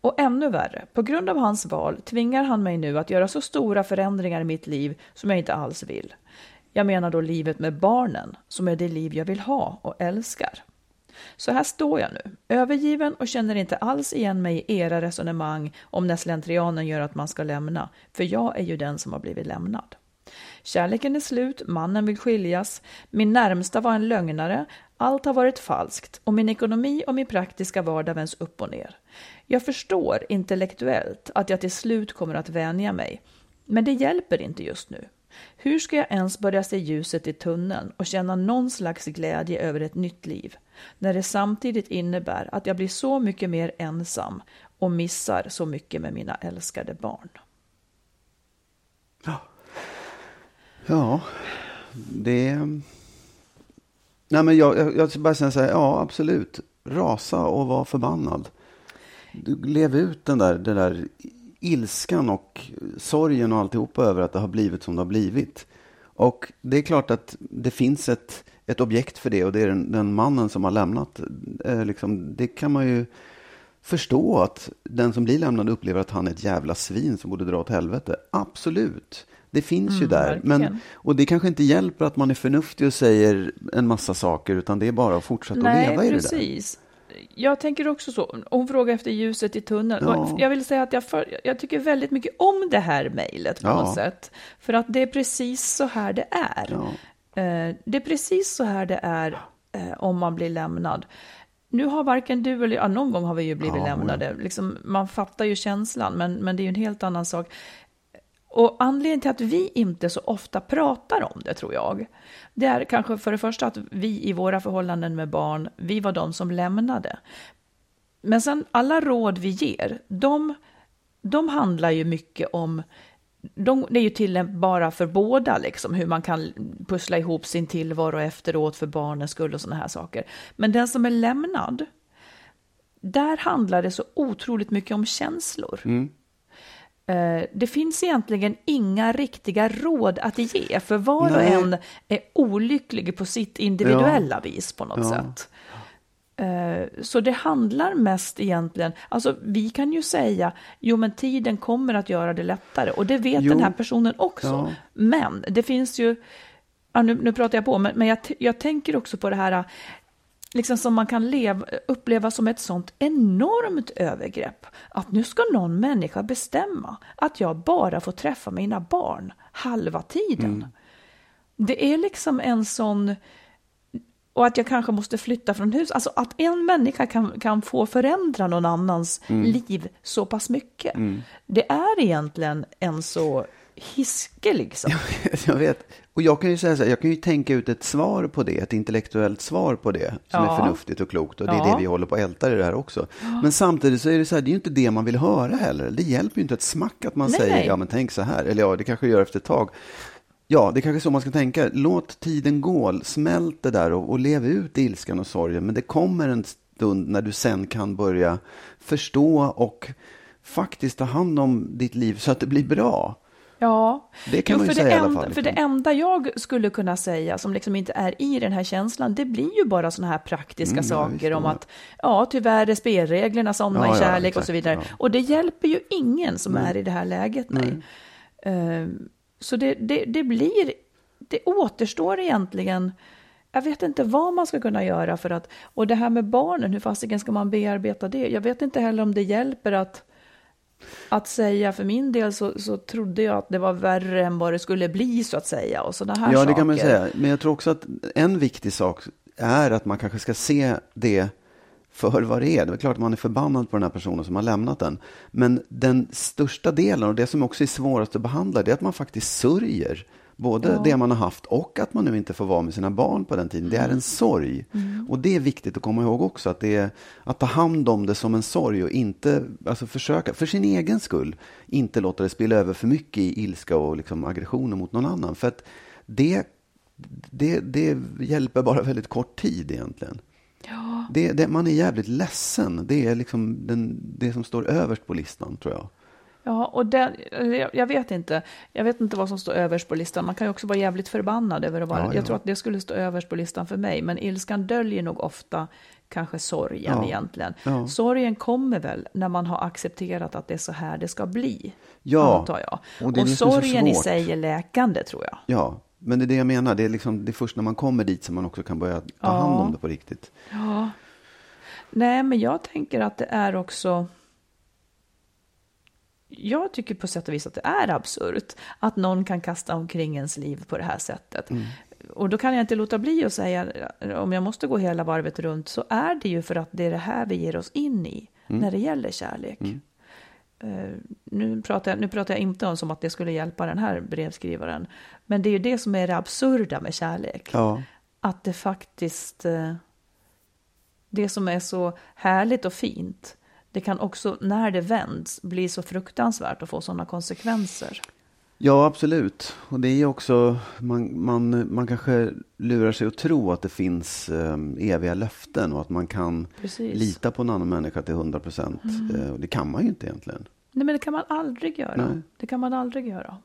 S2: Och ännu värre, på grund av hans val tvingar han mig nu att göra så stora förändringar i mitt liv som jag inte alls vill. Jag menar då livet med barnen, som är det liv jag vill ha och älskar. Så här står jag nu, övergiven och känner inte alls igen mig i era resonemang om när slentrianen gör att man ska lämna, för jag är ju den som har blivit lämnad. Kärleken är slut, mannen vill skiljas, min närmsta var en lögnare, allt har varit falskt och min ekonomi och min praktiska vardag vänds upp och ner. Jag förstår intellektuellt att jag till slut kommer att vänja mig, men det hjälper inte just nu. Hur ska jag ens börja se ljuset i tunneln och känna någon slags glädje över ett nytt liv, när det samtidigt innebär att jag blir så mycket mer ensam och missar så mycket med mina älskade barn?
S3: Ja, det... Nej, men jag, jag, jag ska bara säga så här, ja absolut. Rasa och vara förbannad. Du lev ut den där, den där ilskan och sorgen och alltihopa över att det har blivit som det har blivit. Och det är klart att det finns ett, ett objekt för det och det är den, den mannen som har lämnat. Eh, liksom, det kan man ju förstå att den som blir lämnad upplever att han är ett jävla svin som borde dra åt helvete. Absolut. Det finns ju där. Men, och det kanske inte hjälper att man är förnuftig och säger en massa saker, utan det är bara att fortsätta att leva i det där.
S2: Jag tänker också så. Hon frågar efter ljuset i tunneln.
S3: Ja.
S2: Jag vill säga att jag, för, jag tycker väldigt mycket om det här mejlet på
S3: Ja.
S2: något sätt. För att det är precis så här det är.
S3: Ja.
S2: Eh, Det är precis så här det är eh, om man blir lämnad. Nu har varken du eller jag, någon gång har vi ju blivit
S3: Ja,
S2: lämnade. Liksom, man fattar ju känslan, men, men det är ju en helt annan sak. Och anledningen till att vi inte så ofta pratar om det, tror jag, det är kanske för det första att vi i våra förhållanden med barn, vi var de som lämnade. Men sen alla råd vi ger, de, de handlar ju mycket om de, det är ju tillämpbara för båda, liksom, hur man kan pussla ihop sin tillvaro efteråt för barnens skull och sådana här saker. Men den som är lämnad, där handlar det så otroligt mycket om känslor. Mm. Det finns egentligen inga riktiga råd att ge, för var och
S3: Nej.
S2: en är olycklig på sitt individuella vis på något
S3: Ja.
S2: sätt. Eh, Så det handlar mest egentligen, alltså vi kan ju säga, jo men tiden kommer att göra det lättare och det vet
S3: Jo.
S2: den här personen också.
S3: Ja.
S2: Men det finns ju, ja, nu, nu pratar jag på, men, men jag, jag tänker också på det här, liksom som man kan leva, uppleva som ett sånt enormt övergrepp. Att nu ska någon människa bestämma att jag bara får träffa mina barn halva tiden. Det är liksom en sån... Och att jag kanske måste flytta från hus. Alltså att en människa kan, kan få förändra någon annans liv så pass mycket. Det är egentligen en så hiske liksom.
S3: Jag vet. Och jag kan ju säga så här, jag kan ju tänka ut ett svar på det, ett intellektuellt svar på det, som
S2: Ja.
S3: är förnuftigt och klokt. Och det är
S2: Ja.
S3: det vi håller på att älta i det här också. Men samtidigt så är det så här, det är ju inte det man vill höra heller. Det hjälper ju inte ett smack att man
S2: Nej,
S3: säger,
S2: nej.
S3: ja men tänk så här. Eller ja, det kanske gör efter ett tag. Ja, det är kanske är så man ska tänka. Låt tiden gå, smält det där och, och lev ut ilskan och sorgen. Men det kommer en stund när du sen kan börja förstå och faktiskt ta hand om ditt liv så att det blir bra.
S2: Ja,
S3: Det kan man ju
S2: för,
S3: säga
S2: det
S3: i alla
S2: enda,
S3: fall,
S2: för det
S3: liksom.
S2: enda jag skulle kunna säga som liksom inte är i den här känslan, det blir ju bara sådana här praktiska
S3: Mm, ja,
S2: saker om
S3: ja.
S2: att ja, tyvärr är spelreglerna sådana
S3: Ja,
S2: i
S3: ja,
S2: kärlek och
S3: exakt,
S2: så vidare.
S3: ja.
S2: Och det hjälper ju ingen som är i det här läget, nej. Ehm, så det, det, det blir, det återstår egentligen, jag vet inte vad man ska kunna göra för att, och det här med barnen, hur fasiken ska man bearbeta det? Jag vet inte heller om det hjälper att att säga, för min del så, så trodde jag att det var värre än vad det skulle bli så att säga. Och sådana här
S3: Ja,
S2: saker.
S3: det kan man säga. Men jag tror också att en viktig sak är att man kanske ska se det för vad det är. Det är klart att man är förbannad på den här personen som har lämnat den. Men den största delen, och det som också är svårast att behandla, det är att man faktiskt sörjer. Både det man har haft och att man nu inte får vara med sina barn på den tiden. Det är en sorg. Och det är viktigt att komma ihåg också. Att, det är, att ta hand om det som en sorg och inte alltså försöka, för sin egen skull, inte låta det spilla över för mycket i ilska och liksom aggressioner mot någon annan. För att det, det, det hjälper bara väldigt kort tid egentligen.
S2: Ja,
S3: Det, det, man är jävligt ledsen. Det är liksom den, det som står överst på listan, tror jag.
S2: Ja och den, jag- vet inte. Jag vet inte vad som står överst på listan. Man kan ju också vara jävligt förbannad över att vara...
S3: Ja, ja.
S2: Jag tror att det skulle stå överst på listan för mig. Men ilskan döljer nog ofta kanske sorgen
S3: Ja.
S2: egentligen.
S3: Ja.
S2: Sorgen kommer väl när man har accepterat att det är så här det ska bli.
S3: Ja,
S2: Antar jag.
S3: och
S2: Och,
S3: det är det som är så
S2: sorgen i sig är läkande tror jag.
S3: Ja, men det är det jag menar. Det är, liksom, det är först när man kommer dit som man också kan börja ta hand om det på riktigt.
S2: Ja. Nej, men jag tänker att det är också... Jag tycker på sätt och vis att det är absurt att någon kan kasta omkring ens liv på det här sättet. Och då kan jag inte låta bli att säga, om jag måste gå hela varvet runt, så är det ju för att det är det här vi ger oss in i när det gäller kärlek. Eh, nu, pratar jag, nu pratar jag inte om som att det skulle hjälpa den här brevskrivaren, men det är ju det som är det absurda med kärlek.
S3: Ja,
S2: att det faktiskt, eh, det som är så härligt och fint, det kan också när det vänds bli så fruktansvärt och få sådana konsekvenser.
S3: ja absolut. Och det är ju också, man, man, man kanske lurar sig att tro att det finns eh, eviga löften och att man kan
S2: Precis.
S3: lita på en annan människa till 100 procent. Eh, och det kan man ju inte egentligen.
S2: Nej, men det kan man aldrig göra.
S3: Nej.
S2: Det kan man aldrig göra.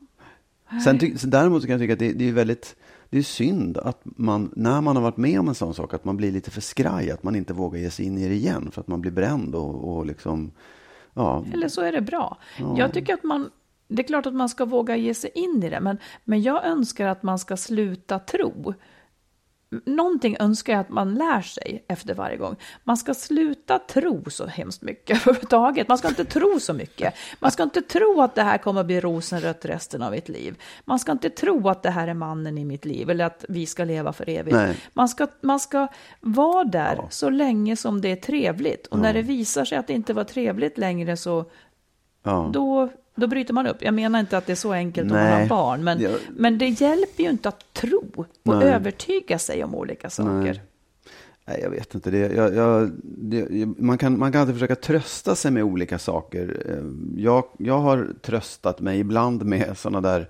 S3: Sen ty, så däremot så kan jag tycka att det, det är väldigt det är synd att man, när man har varit med om en sån sak, att man blir lite för skraj, att man inte vågar ge sig in i det igen för att man blir bränd och, och liksom, ja,
S2: Eller så är det bra.
S3: Ja.
S2: Jag tycker att man, det är klart att man ska våga ge sig in i det, men, men jag önskar att man ska sluta tro. Någonting önskar jag att man lär sig efter varje gång. Man ska sluta tro så hemskt mycket överhuvudtaget. Man ska inte tro så mycket. Man ska inte tro att det här kommer att bli rosenrött resten av mitt liv. Man ska inte tro att det här är mannen i mitt liv eller att vi ska leva för evigt.
S3: Nej.
S2: Man ska, man ska vara där
S3: Ja.
S2: så länge som det är trevligt. Och när det visar sig att det inte var trevligt längre så
S3: ja.
S2: då, då bryter man upp. Jag menar inte att det är så enkelt om man
S3: Nej.
S2: har barn, men,
S3: Ja.
S2: men det hjälper ju inte att tro och
S3: Nej.
S2: övertyga sig om olika saker.
S3: Nej. Nej, jag vet inte. Det, jag, jag, det, man, kan, man kan alltid försöka trösta sig med olika saker. Eh, Jag, jag har tröstat mig ibland med sådana där...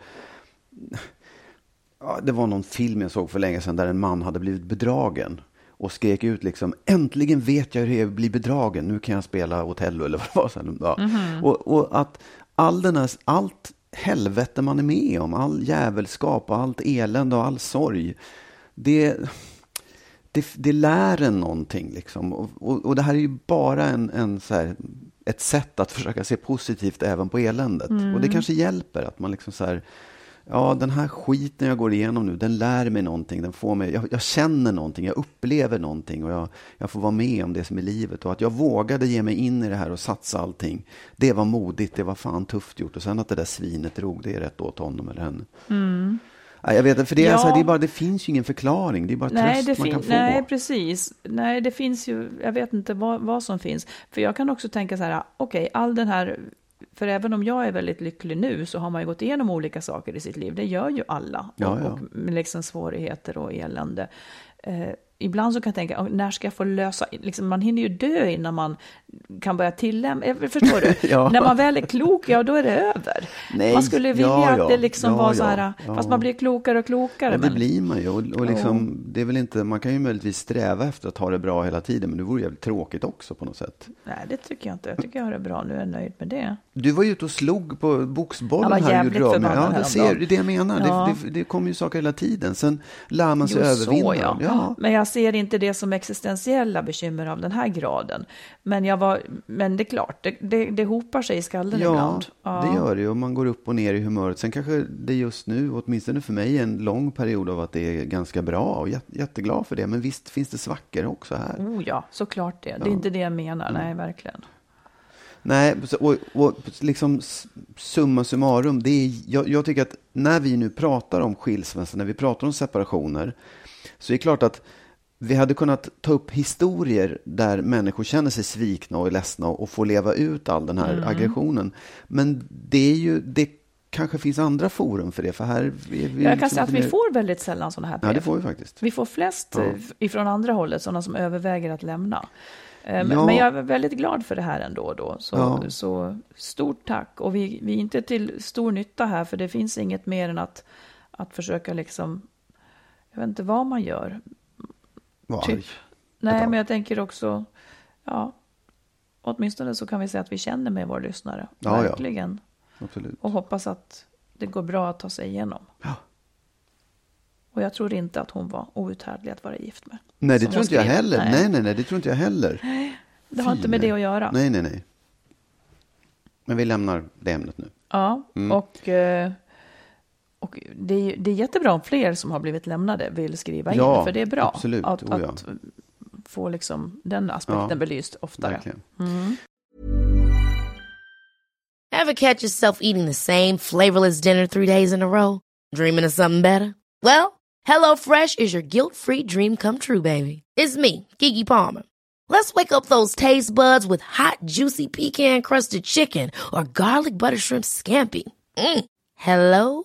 S3: Ja, det var någon film jag såg för länge sedan där en man hade blivit bedragen och skrek ut liksom äntligen vet jag hur det är att bli bedragen, nu kan jag spela Otello eller vad det var. Här, ja. och, och att all den här, allt helvete man är med om, all jävelskap och allt elände och all sorg, det, det, det lär en någonting. Liksom. Och, och, och det här är ju bara en, en så här, ett sätt att försöka se positivt även på eländet. Och det kanske hjälper att man liksom så här, ja den här skiten jag går igenom nu, den lär mig någonting, den får mig, jag, jag känner någonting, jag upplever någonting och jag, jag får vara med om det som är livet. Och att jag vågade ge mig in i det här och satsa allting, det var modigt, det var fan tufft gjort. Och sen att det där svinet drog, det är rätt åt honom eller henne. Nej, jag vet för det, är
S2: Ja.
S3: så här, det, är bara, det finns ju ingen förklaring, det är bara
S2: Nej,
S3: tröst man kan få.
S2: nej, precis. Nej, det finns ju, jag vet inte vad, vad som finns. För jag kan också tänka så här, okej, all den här, för även om jag är väldigt lycklig nu så har man ju gått igenom olika saker i sitt liv. Det gör ju alla.
S3: Ja,
S2: och,
S3: ja.
S2: och med liksom svårigheter och elände. Eh, ibland så kan jag tänka, "Åh, när ska jag få lösa, liksom, man hinner ju dö innan man kan börja tillämpa, eh, förstår du?
S3: Ja.
S2: När man väl är klok, ja då är det över.
S3: Nej,
S2: man skulle vilja
S3: ja, ja.
S2: att det liksom var så här,
S3: Ja.
S2: fast man blir klokare och klokare.
S3: Ja, det
S2: men-
S3: blir man ju. Och, och liksom, det är väl inte, man kan ju möjligtvis sträva efter att ha det bra hela tiden, men det vore jävligt tråkigt också på något sätt.
S2: Nej, det tycker jag inte. Jag tycker jag har det bra nu. Jag är nöjd med det.
S3: Du var ju ute och slog på boxbollen
S2: Jag
S3: här.
S2: jävligt
S3: du
S2: förbannad
S3: Ja, det ser
S2: häromdagen.
S3: det jag menar. Det, det, det kommer ju saker hela tiden. Sen lär man sig
S2: Jo,
S3: övervinna
S2: så ja. Men jag ser inte det som existentiella bekymmer av den här graden. Men, jag var, men det är klart, det, det, det hopar sig i skallen
S3: Ja,
S2: ibland.
S3: det gör det. Och man går upp och ner i humöret. Sen kanske det just nu, åtminstone för mig, är en lång period av att det är ganska bra. Och jät- jätteglad för det. Men visst finns det svackor också här.
S2: Oh ja, såklart det. Det är inte det jag menar.
S3: Mm.
S2: Nej, verkligen.
S3: Nej, och, och liksom summa summarum, det är, jag, jag tycker att när vi nu pratar om skilsmässa, när vi pratar om separationer, så är det klart att vi hade kunnat ta upp historier där människor känner sig svikna och ledsna och får leva ut all den här aggressionen. Men det är ju, det kanske finns andra forum för det, för här... är vi
S2: Jag kan
S3: liksom
S2: säga att vi får väldigt sällan sådana här brev.
S3: Ja, det får vi faktiskt.
S2: Vi får flest
S3: Ja.
S2: ifrån andra hållet, sådana som överväger att lämna. Eh, men-
S3: Ja.
S2: Men jag är väldigt glad för det här ändå. Då. Så,
S3: Ja.
S2: så stort tack. Och vi, vi är inte till stor nytta här, för det finns inget mer än att, att försöka liksom... Jag vet inte vad man gör.
S3: Var
S2: Typ.
S3: arg.
S2: Nej,
S3: tag.
S2: men jag tänker också... Ja, åtminstone så kan vi säga att vi känner med vår lyssnare.
S3: Ja, ja.
S2: Verkligen.
S3: Absolut.
S2: Och hoppas att det går bra att ta sig igenom.
S3: Ja.
S2: Och jag tror inte att hon var outhärdlig att vara gift med.
S3: Nej, det tror inte jag heller.
S2: Nej.
S3: Nej, nej, nej, det tror inte jag heller.
S2: Det har inte
S3: Fy,
S2: med
S3: nej.
S2: det att göra.
S3: Nej, nej, nej. Men vi lämnar det ämnet nu.
S2: Ja,
S3: Mm.
S2: och, eh, och det, är, det är jättebra om fler som har blivit lämnade vill skriva
S3: Ja,
S2: in, för det är bra
S3: absolut.
S2: att,
S3: Oh, ja.
S2: att få liksom den aspekten
S3: Ja,
S2: belyst oftare.
S3: Verkligen.
S5: Ever catch yourself eating the same flavorless dinner three days in a row? Dreaming of something better? Well, HelloFresh is your guilt-free dream come true, baby. It's me, Kiki Palmer. Let's wake up those taste buds with hot, juicy pecan-crusted chicken or garlic butter shrimp scampi. Mm. Hello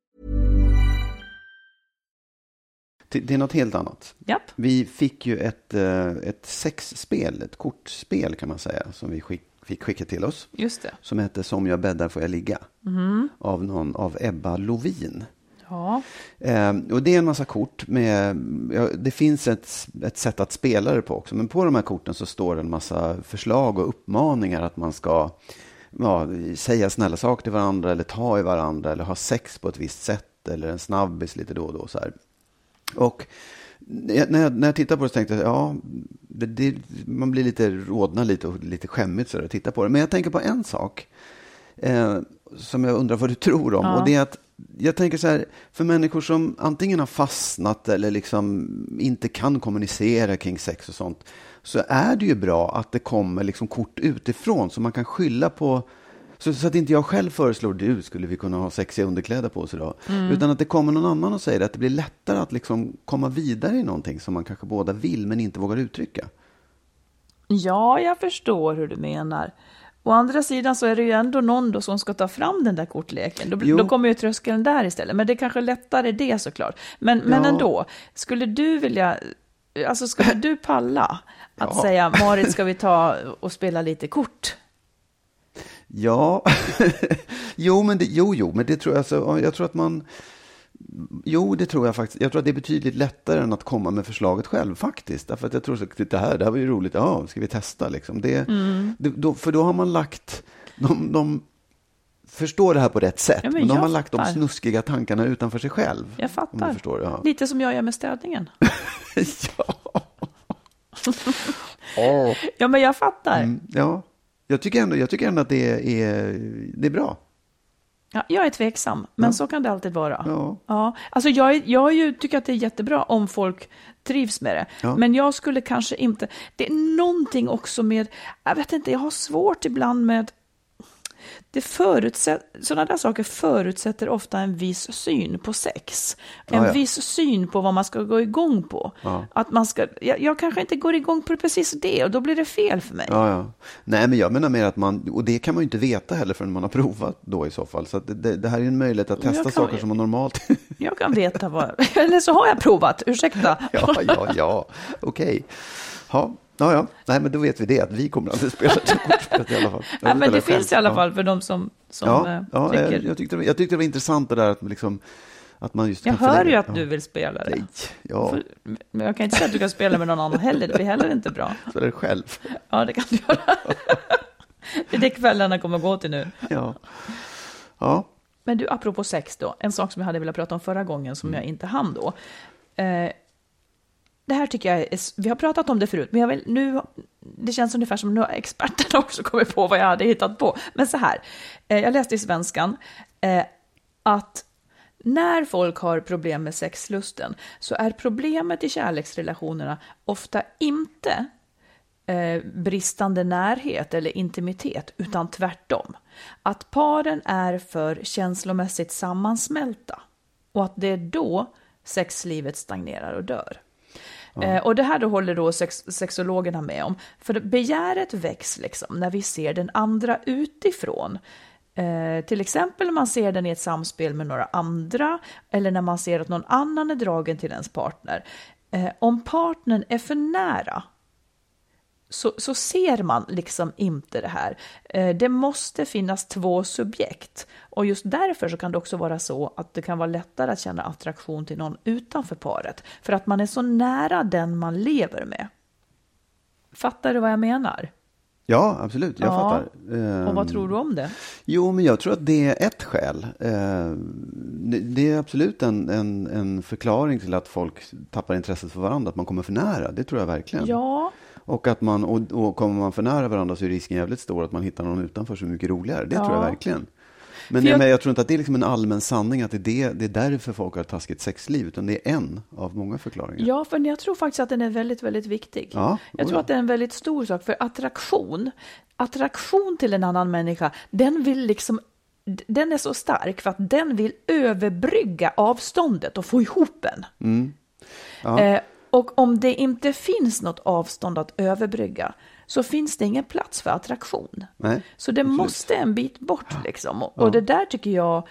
S3: Det det är något helt annat.
S2: Japp.
S3: Vi fick ju ett, eh, ett sexspel, ett kortspel kan man säga, som vi skick, fick skickat till oss.
S2: Just det.
S3: Som hette Som jag bäddar får jag ligga. Av, någon, av Ebba Lovin.
S2: Ja,
S3: Eh, och det är en massa kort med, ja, det finns ett, ett sätt att spela det på också, men på de här korten så står det en massa förslag och uppmaningar att man ska ja, säga snälla saker till varandra eller ta i varandra eller ha sex på ett visst sätt eller en snabbis lite då och då. Så här. Och när jag, när jag tittar på det så tänkte jag, ja, det, det, man blir lite rodna lite och lite skämmigt så där, att titta på det. Men jag tänker på en sak eh, som jag undrar vad du tror om.
S2: Ja.
S3: Och det är att jag tänker så här, för människor som antingen har fastnat eller liksom inte kan kommunicera kring sex och sånt, så är det ju bra att det kommer liksom kort utifrån så man kan skylla på så, så att inte jag själv föreslår du skulle vi kunna ha sexiga underkläder på oss idag.
S2: Mm.
S3: Utan att det kommer någon annan och säger det, att det blir lättare att liksom komma vidare i någonting som man kanske båda vill men inte vågar uttrycka.
S2: Ja, jag förstår hur du menar. Å andra sidan så är det ju ändå någon då som ska ta fram den där kortleken. Då, då kommer ju tröskeln där istället. Men det är kanske lättare det såklart. Men, men
S3: Ja.
S2: ändå, skulle du vilja, alltså skulle du palla att
S3: Ja.
S2: säga Marit ska vi ta och spela lite kort?
S3: Ja, jo, men det, jo, jo, men det tror jag, alltså, jag tror att man, jo, det tror jag faktiskt, jag tror att det är betydligt lättare än att komma med förslaget själv faktiskt. Därför att jag tror att det här, det här var ju roligt, ja, ska vi testa liksom. Det,
S2: Mm.
S3: det, då, för då har man lagt, de, de förstår det här på rätt sätt,
S2: Ja, men
S3: men då har lagt de snuskiga tankarna utanför sig själv.
S2: Jag fattar.
S3: förstår, ja.
S2: Lite som jag gör med städningen.
S3: ja. Åh.
S2: Ja, men jag fattar.
S3: Mm, ja. Jag tycker, ändå, jag tycker ändå att det är, det är bra.
S2: Ja, jag är tveksam, men så kan det alltid vara.
S3: Ja.
S2: Ja, alltså jag, jag ju, tycker att det är jättebra om folk trivs med det.
S3: Ja.
S2: Men jag skulle kanske inte... Det är någonting också med... Jag vet inte, jag har svårt ibland med... Det förutsätt, sådana där saker förutsätter ofta en viss syn på sex. En
S3: Ja, ja.
S2: viss syn på vad man ska gå igång på.
S3: Ja.
S2: Att man ska, jag, jag kanske inte går igång på precis det och då blir det fel för mig.
S3: Ja, ja. Nej, men jag menar mer att man, och det kan man ju inte veta heller förrän man har provat då i så fall. Så det, det här är en möjlighet att testa
S2: kan-
S3: saker som man normalt...
S2: Jag kan veta vad... Eller så har jag provat, ursäkta.
S3: ja, ja, ja, okej. Ja, ja, ja. Nej, men då vet vi det, att vi kommer aldrig spela kortspelet i alla fall.
S2: Nej, men det finns i alla
S3: själv.
S2: fall för de som, som
S3: Ja,
S2: eh,
S3: ja, ja
S2: tycker...
S3: jag, jag, tyckte, jag tyckte det var intressant det där att, liksom, att man just
S2: Jag hör
S3: förlägga-
S2: ju att
S3: ja.
S2: du vill spela det.
S3: Nej, ja,
S2: För- Men jag kan inte säga att du kan spela med någon annan heller, det blir heller inte bra.
S3: spelar det själv.
S2: Ja, det kan du göra. Det är det kvällarna kommer gå till nu.
S3: Ja. Ja,
S2: Men du, apropå sex då, en sak som jag hade velat prata om förra gången som jag inte hann då. Eh, det här tycker jag är, vi har pratat om det förut, men jag vill nu, det känns ungefär som nu har experterna också kommit på vad jag hade hittat på. Men så här, eh, jag läste i Svenskan eh, att när folk har problem med sexlusten så är problemet i kärleksrelationerna ofta inte eh, bristande närhet eller intimitet, utan tvärtom. Att paren är för känslomässigt sammansmälta och att det är då sexlivet stagnerar och dör. Eh, och det här då håller då sex, sexologerna med om. För begäret väcks liksom när vi ser den andra utifrån. Eh, till exempel när man ser den i ett samspel med några andra eller när man ser att någon annan är dragen till ens partner. Eh, om partnern är för nära så, så ser man liksom inte det här. Eh, Det måste finnas två subjekt. Och just därför så kan det också vara så att det kan vara lättare att känna attraktion till någon utanför paret. För att man är så nära den man lever med. Fattar du vad jag menar?
S3: ja absolut, jag
S2: Ja.
S3: fattar.
S2: Och vad
S3: Ehm,
S2: tror du om det?
S3: Jo, men jag tror att det är ett skäl. Eh, det- Det är absolut en, en, en förklaring till att folk tappar intresset för varandra, att man kommer för nära. Det tror jag verkligen.
S2: Ja,
S3: Och, att man, och, och kommer man för nära varandra så är risken jävligt stor att man hittar någon utanför som är mycket roligare. Det
S2: Ja.
S3: tror jag verkligen. Men jag,
S2: jag-
S3: men jag tror inte att det är liksom en allmän sanning att det är, det, det är därför folk har ett taskigt sexliv, utan det är en av många förklaringar.
S2: ja, för jag tror faktiskt att den är väldigt, väldigt viktig.
S3: Ja,
S2: Jag
S3: oh
S2: tror
S3: ja.
S2: att det är en väldigt stor sak, för attraktion, attraktion till en annan människa, den vill liksom den är så stark för att den vill överbrygga avståndet och få ihop en.
S3: Mm. Ja.
S2: Eh, och om det inte finns något avstånd att överbrygga så finns det ingen plats för attraktion.
S3: Nej,
S2: Så det
S3: absolut.
S2: måste en bit bort liksom. Och, och det där tycker jag,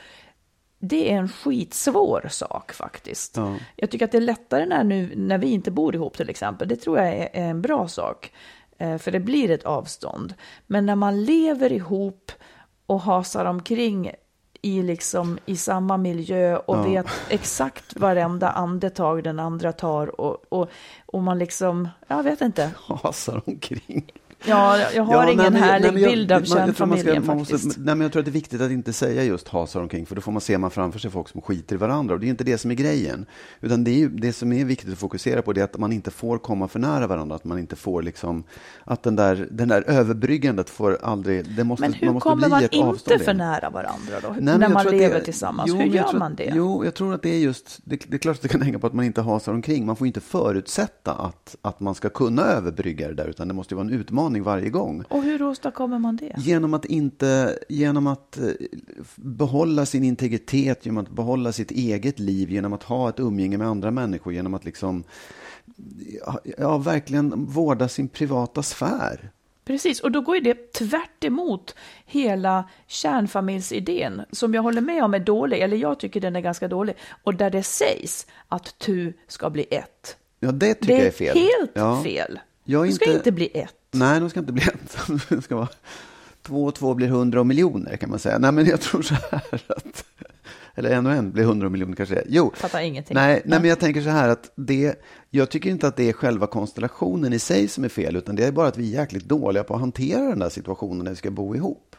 S2: det är en skitsvår sak faktiskt.
S3: Ja.
S2: Jag tycker att det är lättare när, nu, när vi inte bor ihop till exempel. Det tror jag är, är en bra sak. Eh, för det blir ett avstånd. Men när man lever ihop och hasar omkring i, liksom, i samma miljö och
S3: Ja.
S2: vet exakt varenda andetag den andra tar och, och, och man liksom, jag vet inte.
S3: Hasar omkring.
S2: Ja, jag har
S3: Ja,
S2: ingen
S3: nej,
S2: härlig
S3: nej, men jag-
S2: bild av
S3: man- man
S2: kärnfamiljen
S3: man måste-
S2: faktiskt.
S3: nej, men jag tror att det är viktigt att inte säga just hasar omkring, för då får man se man framför sig folk som skiter i varandra. Och det är inte det som är grejen. Utan det, är ju, det som är viktigt att fokusera på det är att man inte får komma för nära varandra. Att man inte får liksom, att den där, den där överbryggandet får aldrig, det måste,
S2: Men
S3: man
S2: hur
S3: måste
S2: kommer man inte för nära varandra då?
S3: Nej,
S2: när man lever
S3: det-
S2: tillsammans?
S3: Jo,
S2: hur gör
S3: tror
S2: man det?
S3: Jo, jag tror att det är just, det, det är klart att det kan hänga på att man inte hasar omkring. Man får inte förutsätta att, att man ska kunna överbrygga det där, utan det måste ju vara en utmaning varje gång.
S2: Och hur åstadkommer man det?
S3: Genom att inte, genom att eh, behålla sin integritet, genom att behålla sitt eget liv, genom att ha ett umgänge med andra människor, genom att liksom, ja, verkligen vårda sin privata sfär.
S2: Precis, och då går ju det tvärt emot hela kärnfamiljsidén som jag håller med om är dålig, eller jag tycker den är ganska dålig, och där det sägs att tu ska bli ett.
S3: Ja, det tycker
S2: det
S3: jag är fel.
S2: helt
S3: ja.
S2: fel.
S3: Jag är
S2: Det ska
S3: inte-
S2: inte bli ett.
S3: Nej, de ska inte bli ett. Det ska vara två och två blir hundra miljoner kan man säga. Nej, men jag tror så här att, eller en och en blir hundra miljoner kanske. Jo,
S2: Fattar ingenting.
S3: Nej, nej, men jag tänker så här att det, jag tycker inte att det är själva konstellationen i sig som är fel, utan det är bara att vi är jäkligt dåliga på att hantera den där situationen när vi ska bo ihop.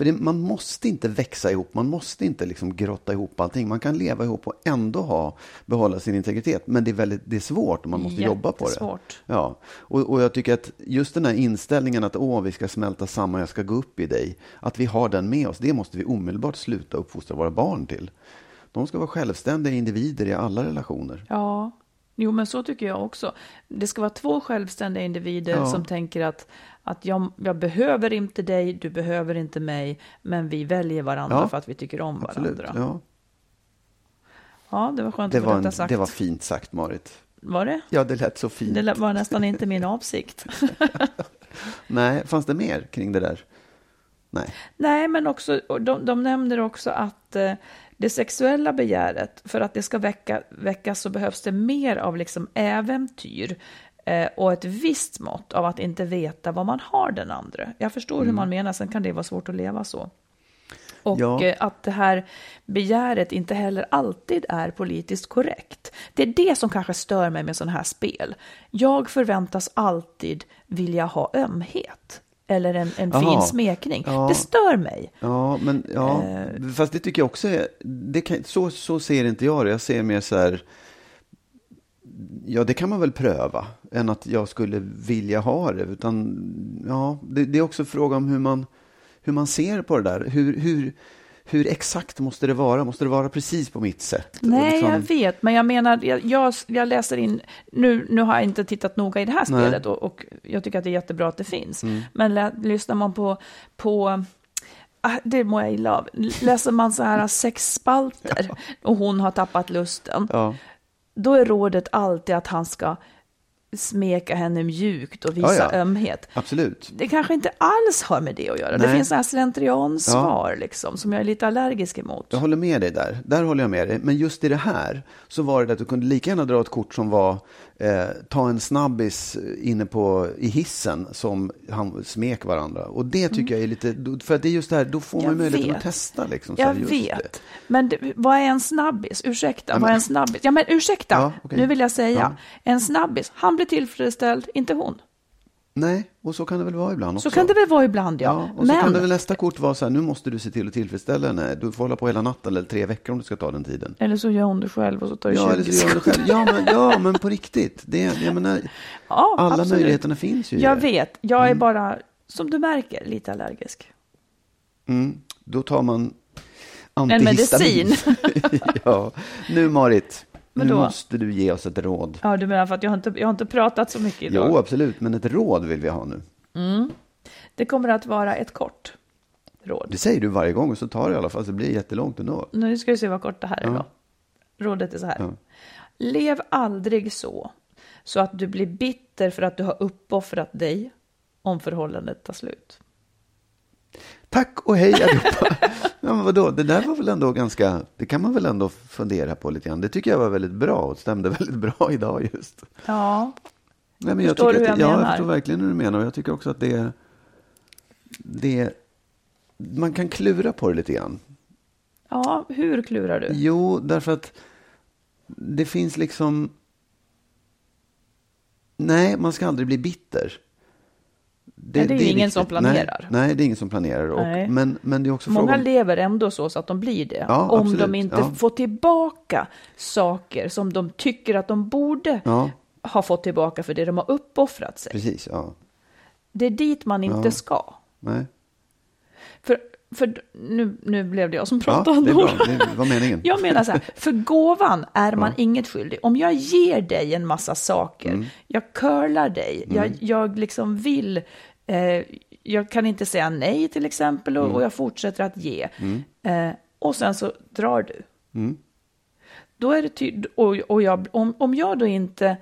S3: För det, man måste inte växa ihop, man måste inte liksom grotta ihop allting. Man kan leva ihop och ändå ha, behålla sin integritet. Men det är, väldigt, det är svårt och man måste jobba på det. Ja, och, och jag tycker att just den här inställningen att åh, vi ska smälta samman, jag ska gå upp i dig. Att vi har den med oss, det måste vi omedelbart sluta uppfostra våra barn till. De ska vara självständiga individer i alla relationer.
S2: Ja, jo men så tycker jag också. Det ska vara två självständiga individer
S3: Ja.
S2: som tänker att, att jag, jag behöver inte dig, du behöver inte mig, men vi väljer varandra
S3: Ja,
S2: för att vi tycker om
S3: Absolut.
S2: varandra.
S3: Ja.
S2: Ja, det var skönt
S3: Det,
S2: att få detta sagt.
S3: det var fint sagt, Marit.
S2: Var det?
S3: Ja, det lät så fint.
S2: Det var nästan inte min avsikt.
S3: Nej, fanns det mer kring det där? Nej.
S2: Nej, men också, de, de nämner också att eh, det sexuella begäret, för att det ska väcka, väckas så behövs det mer av liksom äventyr och ett visst mått av att inte veta vad man har den andra. Jag förstår hur man menar, sen kan det vara svårt att leva så. Och
S3: Ja.
S2: eh, att det här begäret inte heller alltid är politiskt korrekt. Det är det som kanske stör mig med sådana här spel. Jag förväntas alltid vilja ha ömhet. Eller en, en fin smekning.
S3: Ja.
S2: Det stör mig.
S3: Ja, men ja, fast det tycker jag också är, det kan, så, så ser inte jag det. Jag ser mer så här, ja det kan man väl pröva, än att jag skulle vilja ha det. Utan, ja, det, det är också fråga om hur man, hur man ser på det där. Hur, hur, hur exakt måste det vara? Måste det vara precis på mitt sätt?
S2: Nej,
S3: liksom-
S2: jag vet, men jag menar, jag, jag, jag läser in, nu, nu har jag inte tittat noga i det här
S3: Nej.
S2: spelet och, och jag tycker att det är jättebra att det finns.
S3: Mm.
S2: Men lä, lyssnar man på, på ah, det mår jag illa av, läser man så här sexspalter och hon har tappat lusten,
S3: Ja,
S2: då är rådet alltid att han ska smeka henne mjukt och visa
S3: Ja, ja.
S2: ömhet.
S3: absolut.
S2: Det kanske inte alls har med det att göra. Det
S3: Nej.
S2: finns sådana här slentriansvar liksom, som jag är lite allergisk emot.
S3: Jag håller med dig där. Där håller jag med dig. Men just i det här så var det att du kunde lika gärna dra ett kort som var eh, ta en snabbis inne på, i hissen som han smek varandra. Och det tycker jag är lite, för det är just det här, då får man
S2: Mm.
S3: Möjligheten att testa. Liksom,
S2: Jag vet.
S3: Det.
S2: Men det, vad är en snabbis? Ursäkta,
S3: men-
S2: vad är en snabbis? Ja, men ursäkta,
S3: Ja, okej.
S2: nu vill jag säga.
S3: Ja.
S2: En snabbis, han blir tillfredsställd, inte hon.
S3: Nej, och så kan det väl vara ibland också.
S2: Så kan det väl vara ibland, ja.
S3: Ja, och så kan det
S2: men,
S3: väl nästa kort vara så här, nu måste du se till att tillfredsställa henne. Du får hålla på hela natten eller tre veckor om du ska ta den tiden.
S2: eller så gör hon det själv och så tar det
S3: Ja,
S2: 20
S3: eller så gör du det själv. Ja, men, ja, men på riktigt. Det, jag menar,
S2: Ja,
S3: alla
S2: absolut.
S3: möjligheterna finns ju.
S2: Jag
S3: det.
S2: vet, jag är bara, som du märker, lite allergisk.
S3: Mm, då tar man
S2: En
S3: antihistamin.
S2: medicin.
S3: ja. Nu Marit, nu
S2: Vadå?
S3: måste du ge oss ett råd.
S2: Ja, du menar för att jag har inte, jag har inte pratat så mycket idag.
S3: Jo, absolut, men ett råd vill vi ha nu.
S2: Det kommer att vara ett kort råd.
S3: Det säger du varje gång och så tar det i alla fall, så det blir jättelångt ändå.
S2: Nu ska vi se vad kort det här är
S3: Ja.
S2: då. Rådet är så här.
S3: Ja.
S2: Lev aldrig så, så att du blir bitter för att du har uppoffrat dig om förhållandet tar slut.
S3: Tack och hej allihopa. ja, men vadå, det där var väl ändå ganska, det kan man väl ändå fundera på lite grann. Det tycker jag var väldigt bra och stämde väldigt bra idag just.
S2: Ja,
S3: Nej, men jag
S2: Förstår
S3: tycker
S2: du
S3: att,
S2: hur jag
S3: ja,
S2: menar?
S3: jag förstår verkligen hur du menar och jag tycker också att det, det man kan klura på det lite grann.
S2: ja hur klurar du?
S3: Jo, därför att det finns liksom... Nej, man ska aldrig bli bitter.
S2: Det, det är ju ingen
S3: viktigt.
S2: som planerar.
S3: Nej, nej, det är ingen som planerar. Och, men, men det är också
S2: Många
S3: frågan...
S2: lever ändå så, så att de blir det.
S3: Ja,
S2: om
S3: absolut.
S2: de inte
S3: Ja.
S2: får tillbaka saker som de tycker att de borde
S3: Ja,
S2: ha fått tillbaka för det de har uppoffrat sig.
S3: precis. Ja.
S2: Det är dit man inte
S3: Ja.
S2: ska.
S3: Nej.
S2: För, för nu, nu blev det jag som
S3: Ja,
S2: pratade.
S3: det är bra.
S2: Nora.
S3: Det var meningen.
S2: Jag menar så här, för gåvan är man inget skyldig. Om jag ger dig en massa saker,
S3: Mm.
S2: jag curlar dig, jag, jag liksom vill, eh, jag kan inte säga nej till exempel
S3: Mm.
S2: och, och jag fortsätter att ge. Eh, och sen så drar du.
S3: Mm.
S2: Då är det ty- och, och jag, om, om jag då inte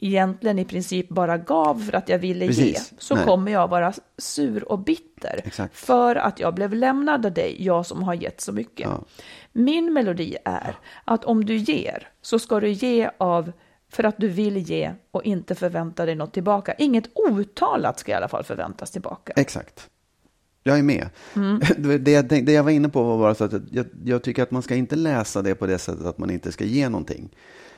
S2: egentligen i princip bara gav för att jag ville
S3: Precis.
S2: ge, så
S3: Nej.
S2: kommer jag vara sur och bitter.
S3: Exakt.
S2: För att jag blev lämnad av dig, jag som har gett så mycket.
S3: Ja.
S2: Min melodi är att om du ger så ska du ge av för att du vill ge och inte förvänta dig något tillbaka. Inget outtalat ska i alla fall förväntas tillbaka.
S3: Exakt. Jag är med.
S2: Mm.
S3: Det, jag det jag var inne på var bara så att jag, jag tycker att man ska inte läsa det på det sättet att man inte ska ge någonting.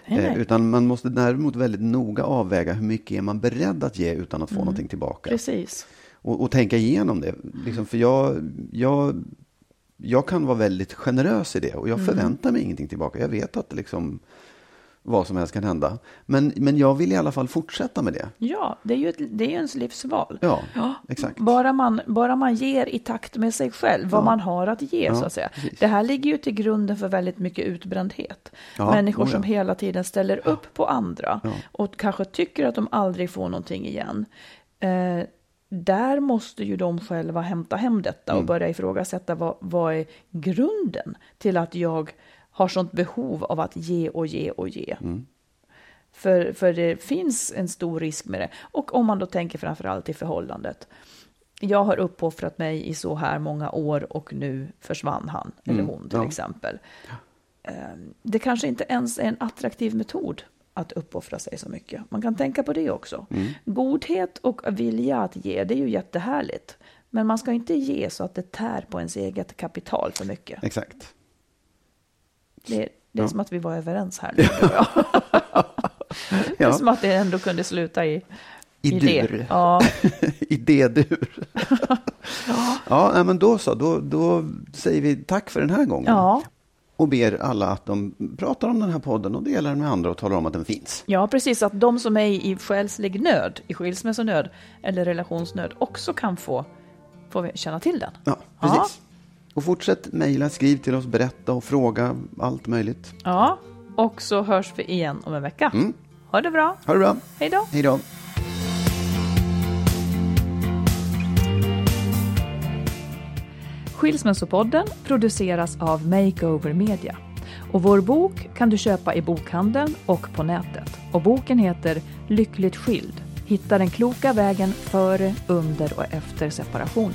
S2: Nej, nej.
S3: Eh, utan man måste däremot väldigt noga avväga hur mycket är man beredd att ge utan att få någonting tillbaka.
S2: Mm. Precis.
S3: Och, och tänka igenom det. Liksom, för jag, jag, jag kan vara väldigt generös i det och jag
S2: Mm.
S3: förväntar mig ingenting tillbaka. Jag vet att liksom, vad som helst kan hända. Men, men jag vill i alla fall fortsätta med det.
S2: Ja, det är ju, ett, det är ens livsval.
S3: Ja, exakt.
S2: Bara man, bara man ger i takt med sig själv, vad
S3: Ja.
S2: man har att ge
S3: Ja,
S2: så att säga.
S3: precis.
S2: Det här ligger ju till grunden för väldigt mycket utbrändhet.
S3: Ja,
S2: Människor
S3: oh ja.
S2: som hela tiden ställer upp på andra
S3: Ja.
S2: och kanske tycker att de aldrig får någonting igen. Eh, där måste ju de själva hämta hem detta
S3: Mm.
S2: och börja ifrågasätta vad, vad är grunden till att jag har sånt behov av att ge och ge och ge.
S3: Mm.
S2: För, för det finns en stor risk med det. Och om man då tänker framförallt i förhållandet. Jag har uppoffrat mig i så här många år och nu försvann han eller
S3: Mm,
S2: hon till
S3: ja.
S2: exempel. Eh, Det kanske inte ens är en attraktiv metod att uppoffra sig så mycket. Man kan tänka på det också.
S3: Mm.
S2: Godhet och vilja att ge, det är ju jättehärligt. Men man ska inte ge så att det tär på ens eget kapital för mycket.
S3: Exakt.
S2: Det, det är
S3: Ja.
S2: som att vi var överens här nu. Det är
S3: Ja.
S2: som att det ändå kunde sluta i,
S3: I
S2: det.
S3: dur.
S2: Ja,
S3: Idédur. ja, nej, men då så. Då, då säger vi tack för den här gången.
S2: ja,
S3: Och ber alla att de pratar om den här podden och delar den med andra och talar om att den finns.
S2: ja, precis. Att de som är i själslig nöd, i skilsmässonöd eller relationsnöd också kan få, få känna till den.
S3: Ja, precis. Och fortsätt mejla, skriv till oss, berätta och fråga allt möjligt.
S2: Ja, och så hörs vi igen om en vecka.
S3: Mm.
S2: Ha det bra.
S3: Ha det bra.
S2: Hej då.
S3: Hej då.
S2: Skilsmässopodden produceras av Makeover Media. Och vår bok kan du köpa i bokhandeln och på nätet. Och boken heter Lyckligt skild. Hitta den kloka vägen före, under och efter separationen.